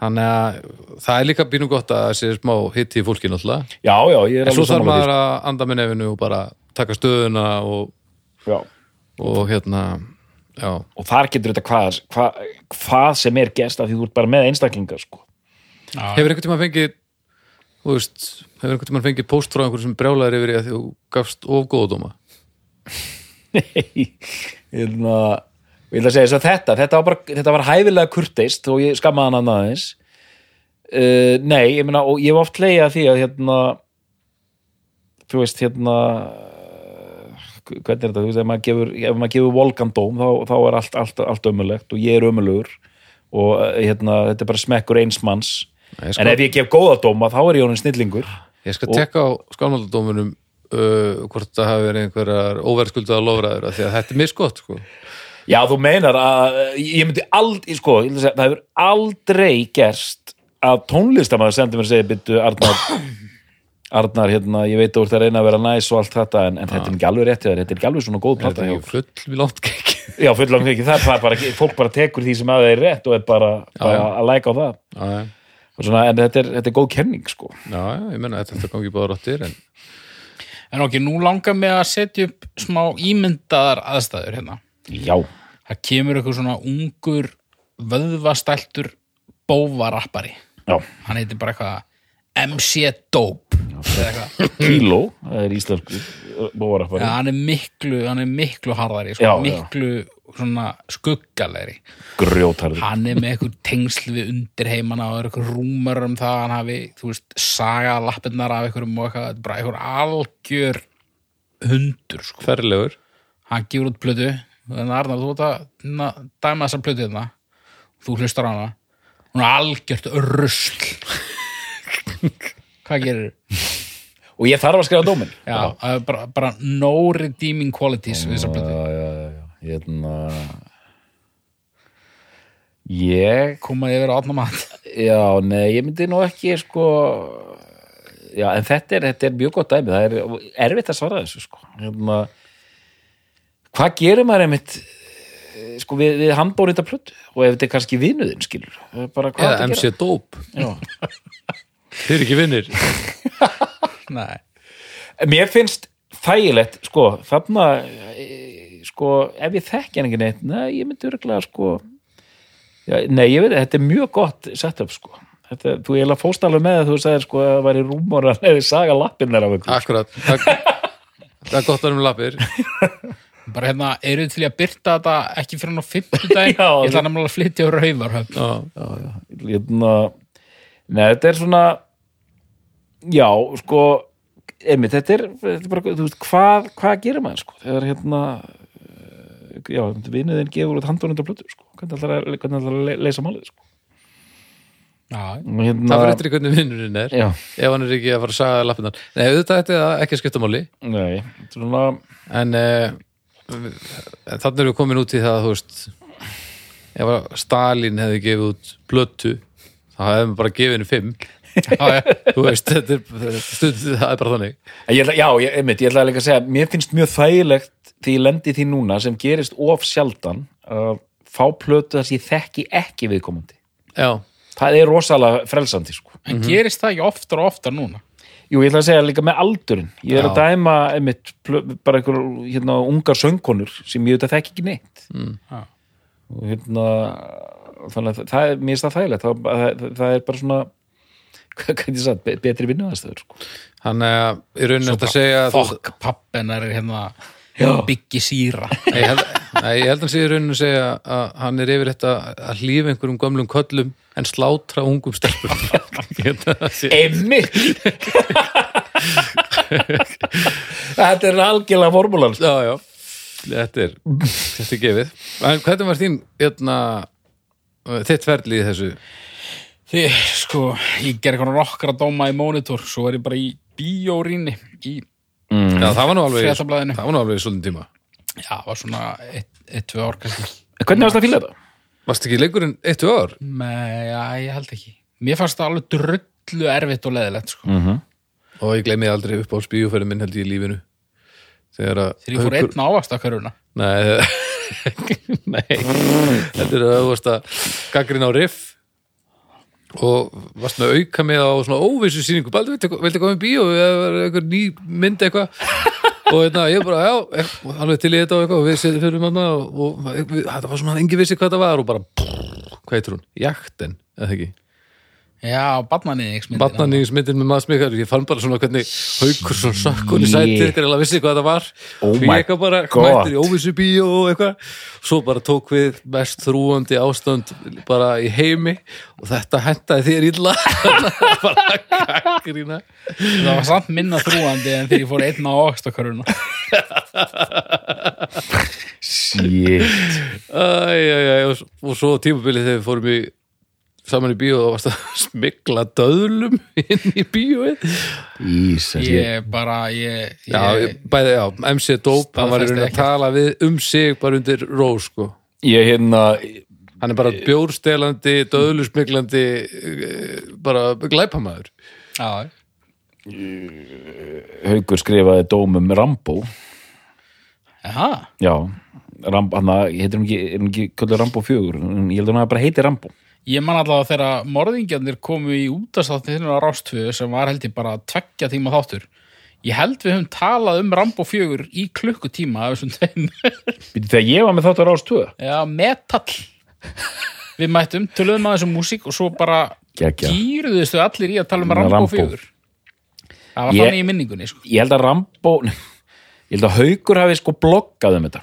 þannig að það er líka býnum gott að það sé smá hitti í fólki náttúrulega. já, já, ég er En svo alveg þarf sammála maður að anda með nefinu og bara taka stöðuna og, því, já. og hérna, já, og þar getur þetta hvað, hvað, hvað sem er gest af því þú ert bara með einstaklingar sko. hefur einhvern tímann fengið, þú veist, hefur einhvern tímann fengið póst frá einhverjum sem brjálaður yfir í að þú gafst of góða dóma? Nei, hérna, ég vil að segja þess að þetta þetta var, bara, þetta var hæfilega kurteist og ég skammaði hann aðeins. Uh, nei, ég meina og ég hef oft leiða því að hérna þú veist hérna uh, hvernig er þetta, þú veist, ef maður gefur, gefur volgandóm þá, þá er allt, allt, allt ömulegt og ég er ömulugur og uh, hérna, þetta er bara smekkur eins manns. Nei, sko, en ef ég gef góða dóma þá er ég honum snillingur. Ég skal tekka á skálmaldadómunum uh, hvort það hafi verið einhverjar óverðskuldaða lofræður af því að þetta er misgott, sko. Já, þú meinar að ég myndi aldrei, sko, segja, það hefur aldrei gerst að tónlistamæður sendir mér að segja, byttu Arnar Arnar, hérna, ég veit að þú ert að reyna að vera næs og allt þetta, en, en þetta er ekki alveg rétt þetta er ekki alveg svona góð Þetta plata er ekki full við langt kekki. Já, fullan ekki, það er bara, fólk bara tekur því sem að það er rétt og er bara, bara að læka á það. Já, já, svona, en þetta er, þetta er góð kenning, sko. Já, já, ég menna þetta gangi báða ráttir, en En ok, nú langar mig að setja upp smá ímyndaðar aðstæður hérna. Já, Það kemur eitthvað svona ungur vöðvastæltur bóvarappari. já, Hann heitir bara eitthvað MC Dope. kíló það er íslensku bóvarafari Ja, hann er miklu, hann er miklu harðari, sko, Já, já. Svona skuggalegri. grjótarður Hann er með eitthvað tengsl við undirheimana og er eitthvað rúmar um það að hann hafi, þú veist, saga lappirnar af eitthvað, þetta er bara eitthvað algjör hundur, sko. ferlegur. hann gefur út plötu. Þannig að Arnar, þú ert að dæma þessar plötu þarna þú hlustar á hana. Hún er algjört rusl. Hvað gerir og ég þarf að skrifa dómin já, er bara, bara no redeeming qualities við þessar plötu. Já, já, já, já. Hérna... ég koma yfir á átna mat já, nei, ég myndi nú ekki sko já, en þetta er, þetta er mjög gott dæmi það er erfitt að svara þessu sko. Hérna, hvað gerir maður einmitt eh, sko við, við handbórið þetta plötu? Og ef þetta er kannski vinuðin skilur er hvað Eða MC Dope. Þeir eru ekki vinnir. nei, mér finnst þægilegt sko, þarna eh, sko, ef ég þekki hann ekki neitt nei, ég myndi örgulega sko já, nei, ég veit, þetta er mjög gott setup sko. Þetta, þú fóst alveg með að þú sagðir sko að það væri rúmor að neði saga lappinnar af ykkur. Akkurat. Það, það er gott að vera með lappir. bara hérna, eru þið til að byrta þetta ekki fyrir hann á fimmtudaginn? Já, ég ætla nefnilega að flytja á rauvarhöfn Já, hérna, nei, þetta er svona já, sko einmitt, þetta er, þetta er bara, þú veist, hvað, hvað gerir maður sko, þegar hérna já, vinnuðin gefur út handónundar plötu sko. hvernig ætlar að, hvernig ætlar að le- leysa málið sko. Já, hérna, það fyrir eftir í hvernig vinnurinn er já, ef hann er ekki að fara að saga lappinnar nei, auðvitað þetta er ekki að skipta máli. Nei, svona en uh, þannig erum við komin út í það þú veist ef að Stalin hefði gefið út blötu þá hefðum við bara gefið henni fimm. Þú veist, þetta er stund, það er bara þannig. Já, ég, einmitt, ég ætla líka að segja mér finnst mjög þægilegt því ég lendi því núna sem gerist of sjaldan að fá plötu þess ég þekki ekki viðkomandi já, það er rosalega frelsandi sko. En gerist það ekki oftar og oftar núna? Jú, ég ætla að segja líka með aldurinn ég er Já. að dæma einmitt, bara einhver hérna, ungar söngkonur sem ég auðvitað þekki ekki neitt Já. og hérna þannig að það er, mér það þægilegt það, það, það er bara svona hvað hvað ég sagt, be- betri vinnuðastöður sko. hann er í rauninu að segja að þú- Fokk pappenar er hérna Já. byggi síra. Nei, ég held, ég held að hann sé í rauninu að segja að hann er yfir þetta að hlýfa einhverjum gömlum köllum en slátra ungum stelpum. Einmitt. Þetta er algjörlega formúlan. Já, já, þetta er þetta er gefið. En hvernig var þín hérna, þitt ferli í þessu? Því, sko, ég ger eitthvað nokkra dóma í monitor svo er ég bara í bíórýni í, já, það var nú alveg Fréttablaðinu. það var nú alveg svolítið tíma. Já, var svona eitt, eitt tvö ár kannski. Hvernig varst það að fíla þetta? varst ekki leikurinn eitt tvö ár? Nei, já, ég held ekki. Mér fannst það alveg drullu erfitt og leðilegt sko. Mm -hmm. og ég gleymi aldrei upp á spíuferðin minn held ég í lífinu. Þegar að Þegar ég fór einn ávast að hverjuna Nei, nei. Þetta er að varst að gaggrinn á riff og varst með auka með á svona óvissu sýningu Baldur, viltu koma í bíó eða eitthvað ný mynd eitthvað og hérna, ég bara, já, ek- alveg til í þetta og eitthvað og við setjum fyrir manna og, og við, þetta var svona, engin vissi hvað það var og bara, brrr, hvað heitir hún? Jakten, eða ekki? Já, badnaniðingsmyndina Batnaningsmyndin með maður smikar ég fann bara svona hvernig haukur svona sökkun í sætið þegar ég vissi hvað það var. Oh ég eitthvað bara mættir í óvissu bíó og eitthvað. Svo bara tók við mest þrúandi ástand bara í heimi og þetta hendaði þér illa. Bara kakrína Það var samt minna þrúandi en þegar ég fór einn ávast að hverjuna shit. Æ, og, og svo á tímabilið þegar við fórum í saman í bíó og varst að smikla döðlum inn í bíóið. Jesus, ég, Ég bara, ég, ég Já, bæði, já, MC Dope, hann var í rauninni að tala við um sig bara undir rós, sko. ég hérna Hann er bara bjórstelandi, döðlusmiklandi, bara glæpamaður. Já, Haukur skrifaði dómum Rambo. Jaha, já, Rambo, hann að, heitir hún ekki, er hún ekki köllu Rambo 4, ég held að hafi bara heiti Rambo ég man allavega þegar morðingjarnir komu í útastáttin á Rástföðu sem var held ég bara tveggja tíma þáttur. Ég held við höfum talað um Rambo 4 í klukkutíma af þessum tveim. Býtu, þegar ég var með þáttu á Rás 2 Já, metall. Við mættum, töluðum að þessum músík og svo bara gýruðustu allir í að tala um Rambo. Rambo. 4 Það var Ég- þannig í minningunni sko. ég held að Rambo ég held að Haukur hafi sko bloggað um þetta.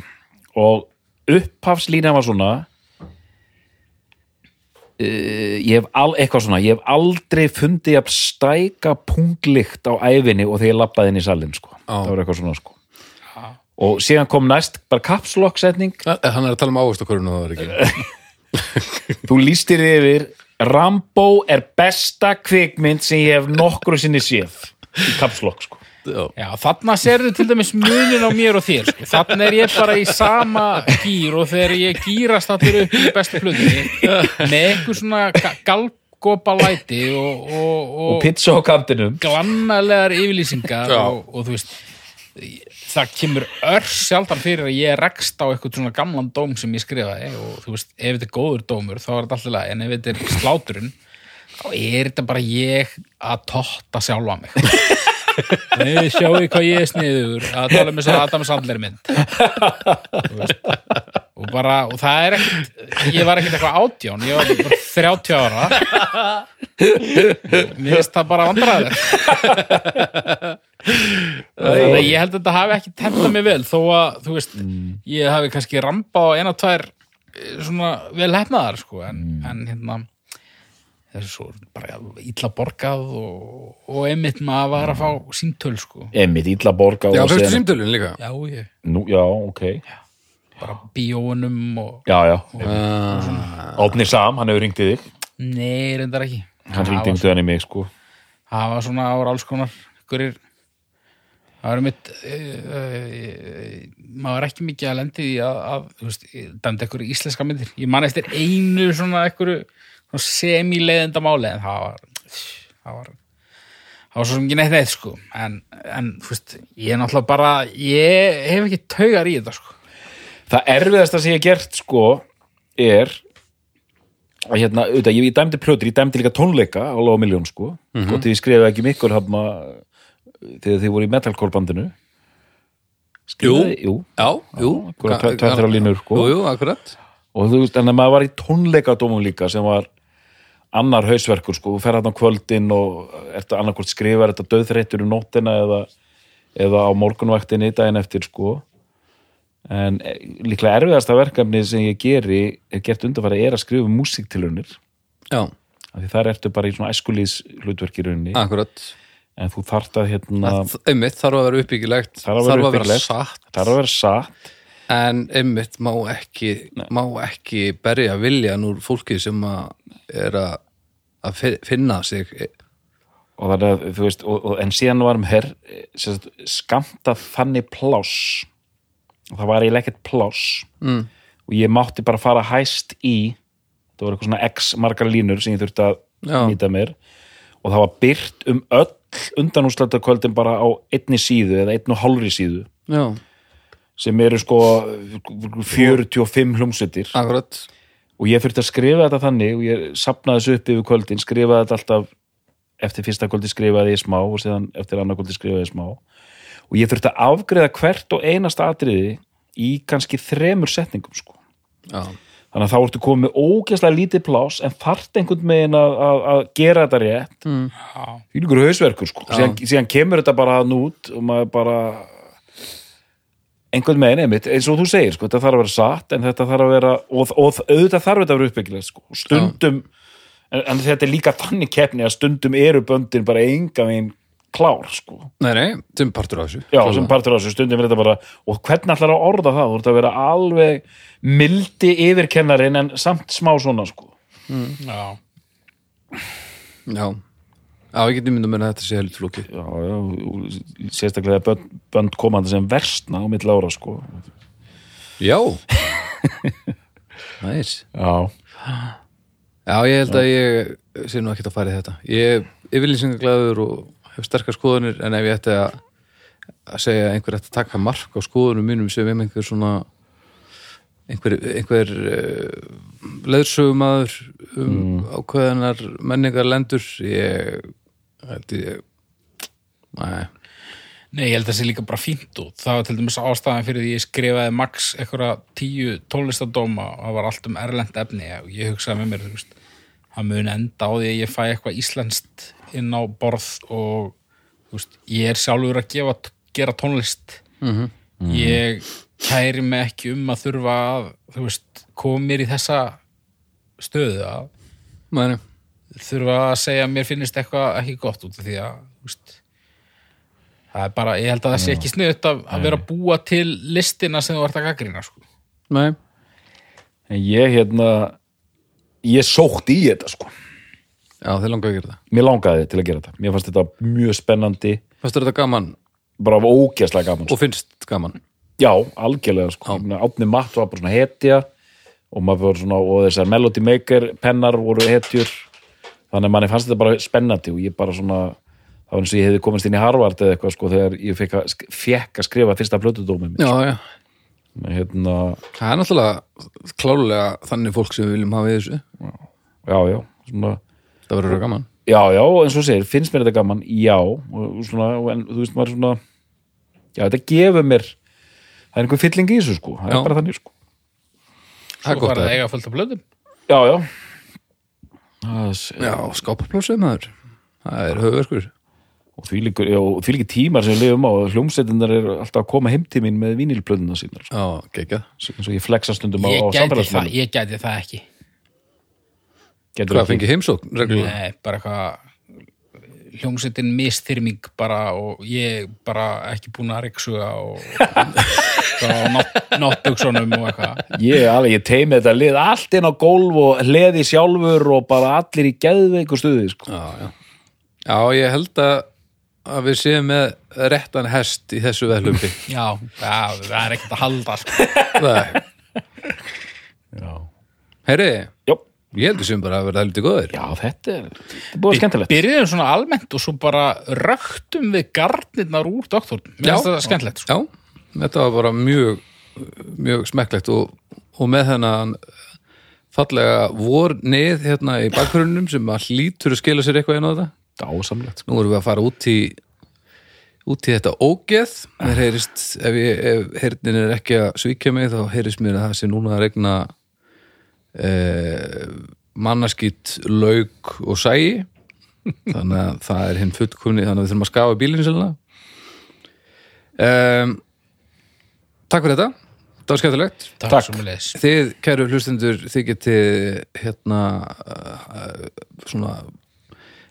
Og upphafslína var svona uh, ég hef al, eitthvað svona ég hef aldrei fundið að stæka punglikt á æfinni og þegar ég labbaði inn í salin sko. það var eitthvað svona sko. og síðan kom næst bara kapslokk setning Hann er að tala um ávastakorinu það var ekki. þú lístir yfir Rambo er besta kvikmynd sem ég hef nokkru sinni séð í kapslokk sko Já. Þarna serðu til dæmis munin á mér og þér sko. Þarna er ég bara í sama gýr og þegar ég gýrast allir upp í bestu plötunni með eitthvað svona ga- galgopa læti og, og, og, og pizza á kantinum glannalegar yfirlýsingar og, og þú veist það kemur örs sjaldan fyrir að ég rekst á eitthvað svona gamlan dóm sem ég skrifaði og þú veist, ef þetta er góður dómur þá er þetta alltaf lag, en ef þetta er sláturinn þá er þetta bara ég að totta sjálfa mig Nei, sjáu hvað ég er sniður að tala um þess að Adam Sandler mynd. Og bara, og það er ekkert ég var ekkert eitthvað átján, ég var bara 30 ára. Mér finnst það bara að ég held að þetta hafi ekki tendað mig vel þó að, þú veist, ég hafi kannski ramba á eina, tvær eh, svona vel hefnaðar, sko en, en hérna þessu bara illa borgað og, og einmitt maður var að fá síntöl, sko. Emmitt illa borga Já, fyrstu símtölun líka. Já, ég Nú, já, ok. Bara bíóunum og já, já, uh, Átni Sam, hann hefur ringt í þig? Nei, reyndar ekki. Hann einhvern veginn í mig sko. það var svona ára alls konar ykkurir það var mitt maður er ekki mikið að lendi því að, að þú veist, dæmdi ykkur íslenska myndir. Ég man eftir einu svona ykkur semileiðenda máli en það var það var það var svo sem ekki neitt neitt sko. En, en þú veist, ég er náttúrulega bara ég hef ekki taugar í þetta sko. Það erfiðasta sem ég hef gert sko er að hérna, auðvitað, ég, ég dæmdi plötur, ég dæmdi líka tónleika á Lóa Miljón sko. Mm -hmm. og því ég skrifaði ekki mikkur hafna þegar þið voru í metalkórbandinu skrifaði, jú, já, jú. akkurat tvær- tvær, þrjár línur, sko. jú, jú, akkurat. Og þú veist, en að maður var í tónleikadómum líka sem var annar hausverkur sko, þú fer hann á kvöldin og ertu annarkvort skrifar þetta döðþreyttur um nóttina eða, eða á morgunvaktinni daginn eftir sko. En eh, líklega erfiðasta verkefni sem ég geri er gert undanfæri er að skrifa músiktilunir já, af því þar ertu bara í svona æskulís hlutverk í rauninni. Akkurat en þú þarft að hérna Það- einmitt þarf að vera uppbyggilegt Þarf að vera þarf að vera satt. Þarf að vera satt en einmitt má ekki má ekki berja viljan úr fólki sem að er að, að fi- finna sig og þannig að þú veist og, og, en síðan var mér sagt, skamtað þannig pláss og það var eiginlega ekkert pláss mm. og ég mátti bara fara hæst í það voru eitthvað svona x margar línur sem ég þurfti að Já. nýta mér og það var byrt um öll undanúslæta kvöldin bara á einni síðu eða einn og hálfri síðu já, sem eru sko 45 hljómsveitir. Akkurat. Og ég þurfti að skrifa þetta þannig og ég sapnaði þessu upp yfir kvöldin, skrifaði þetta alltaf eftir fyrsta kvöldi skrifaði ég smá og síðan eftir annar kvöldi skrifaði ég smá. Og ég þurfti að afgreða hvert og einasta atriði í kannski þremur setningum sko. já, þannig að þá ertu komið ógeðslega lítið plás en þarft einhvern megin að, að, að gera þetta rétt. Mm. já, því líkur hausverkur sko. síðan, síðan kemur þetta bara nút og maður bara einhvern megin einmitt, eins og þú segir sko, þetta þarf að vera satt en þetta þarf að vera og, og auðvitað þarf þetta að vera uppbyggilegt sko. Stundum, en, en þetta er líka þannig keppni að stundum eru böndin bara enga veginn klár sko. nei, nei, sem partur af þessu já, sem partur á þessu stundum er þetta bara og hvernig ætlar að orða það, þú ert að vera alveg mildi yfirkennarin en samt smá svona sko. já. já, já, ég get nýmynda mér að þetta sé heldur flóki já, já, og sérstaklega bönd, bönd komandi sem versna á mitt lára sko. já. Næs já, Já, ég held að ég sé nú ekkert að fara í þetta. Ég er yfirlýsingaglæður og hef sterkar skoðunir en ef ég ætti að, að segja að einhver ætti að taka mark á skoðunum mínum sem um einhver svona einhver, einhver uh, leðsögumadur um ákveðanar menningar lendur ég held ég. Nei, Nei, ég held að það sé líka bara fínt út. Það var til dæmis ástæðan fyrir því ég skrifaði max eitthvað tíu tónlistadóma og það var allt um erlend efni. Og ég hugsaði með mér, þú veist, það mun enda á því að ég fæ eitthvað íslenskt inn á borð og þú veist, ég er sjálfur að gefa, gera tónlist. Ég kæri mig ekki um að þurfa að, þú veist, koma mér í þessa stöðu að mæni þurfa að segja að mér finnist eitthvað ekki gott út af því að veist, það er bara, ég held að það sé ekki sniðut að, að vera að búa til listina sem þú ert að gaggrina sko. Nei, en ég hérna ég sótt í þetta sko. Já, þeir langa að gera það. Mér langaði til að gera þetta, mér fannst þetta mjög spennandi. Fannst þetta gaman? Bara ógeðslega gaman sko. og finnst gaman? Já, algjörlega sko, átni matt var bara svona hetja og maður var svona, og þessar Melody Maker pennar voru hetjur þannig að manni fannst þetta bara spennandi og ég bara svona, var eins og ég hefði komist inn í Harvard eða eitthvað sko þegar ég fekk að, fekk að skrifa fyrsta plötudómið Já, já, hérna, það er náttúrulega klálega þannig fólk sem við viljum hafa í þessu. Já, já svona, Það verður að gaman. Já, já, eins og segir, finnst mér þetta gaman? Já, og svona, en þú veist maður svona já, þetta gefur mér það er einhver fylling í þessu sko. Það Já. er bara þannig sko. Það er Svo gott að eiga fullt af blöðum já, já Já, skápaplásið maður Það er höfverkur og því líkur, já, og því líkur tímar sem við lifum á og hljómsveitinnar er alltaf að koma heim til mín með vínilplöðuna sínar. Já, geggjað eins og ég flexa stundum á, ég á gæti, það, ég gæti það ekki Hvað fengið heimsókn? Reglulega? Nei, bara eitthvað hljómsveitin mistyrming bara og ég bara ekki búin að reyksuga og og nátt- náttbuksunum og eitthvað Ég, alveg, ég teimi þetta lið allt inn á gólf og hleði sjálfur og bara allir í geðveiku stuði sko. já, já. já, ég held að að við séum með réttan hest í þessu veðlumbi já, já, það er ekkert að halda sko. það Já. Ég held að séum bara að vera heldur góður Já, þetta er, þetta er búið skemmtilegt. byrjuðum svona almennt og svo bara röktum við garnirnar úr doktorn mér finnst það skemmtilegt sko. Já, þetta var bara mjög mjög smekklegt og, og með þennan fallega vor nið hérna í bakgrunum sem að hlýtur að skila sér eitthvað inn á þetta. Dásamlegt sko. Nú erum við að fara út í út í þetta ógeð. Mér heyrist, ef, ég, ef heyrnin er ekki að svíkja mig þá heyrist mér að það sé núna að regna eh, mannaskýtt lauk og sæi. Þannig að það er hinn fullkunni þannig að við þurfum að skafa bílinn sérlega. Um, Takk fyrir þetta. Það var skemmtilegt. Takk. Þið, kæru hlustendur, þið geti hérna uh, svona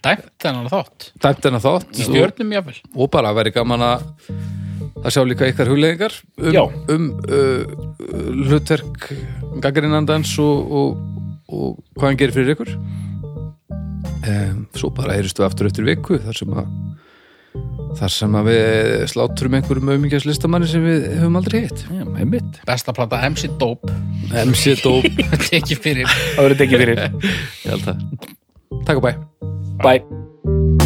dæmt þennan þátt. Dæmt hennar þátt jáfnvel og bara væri gaman að að sjá líka ykkar hugleðingar Já. um, um uh, hlutverk gaggrinandans og, og, og hvað hann gerir fyrir ykkur. Um, svo bara heyrist við aftur eftir viku þar sem að þar sem að við slátturum einhverjum auðmyggjast listamanni sem við höfum aldrei hitt. Já, einmitt. Besta plata MC Dope. MC Dope. Það verður tekið fyrir. Ég held það. Takk og bæ Bye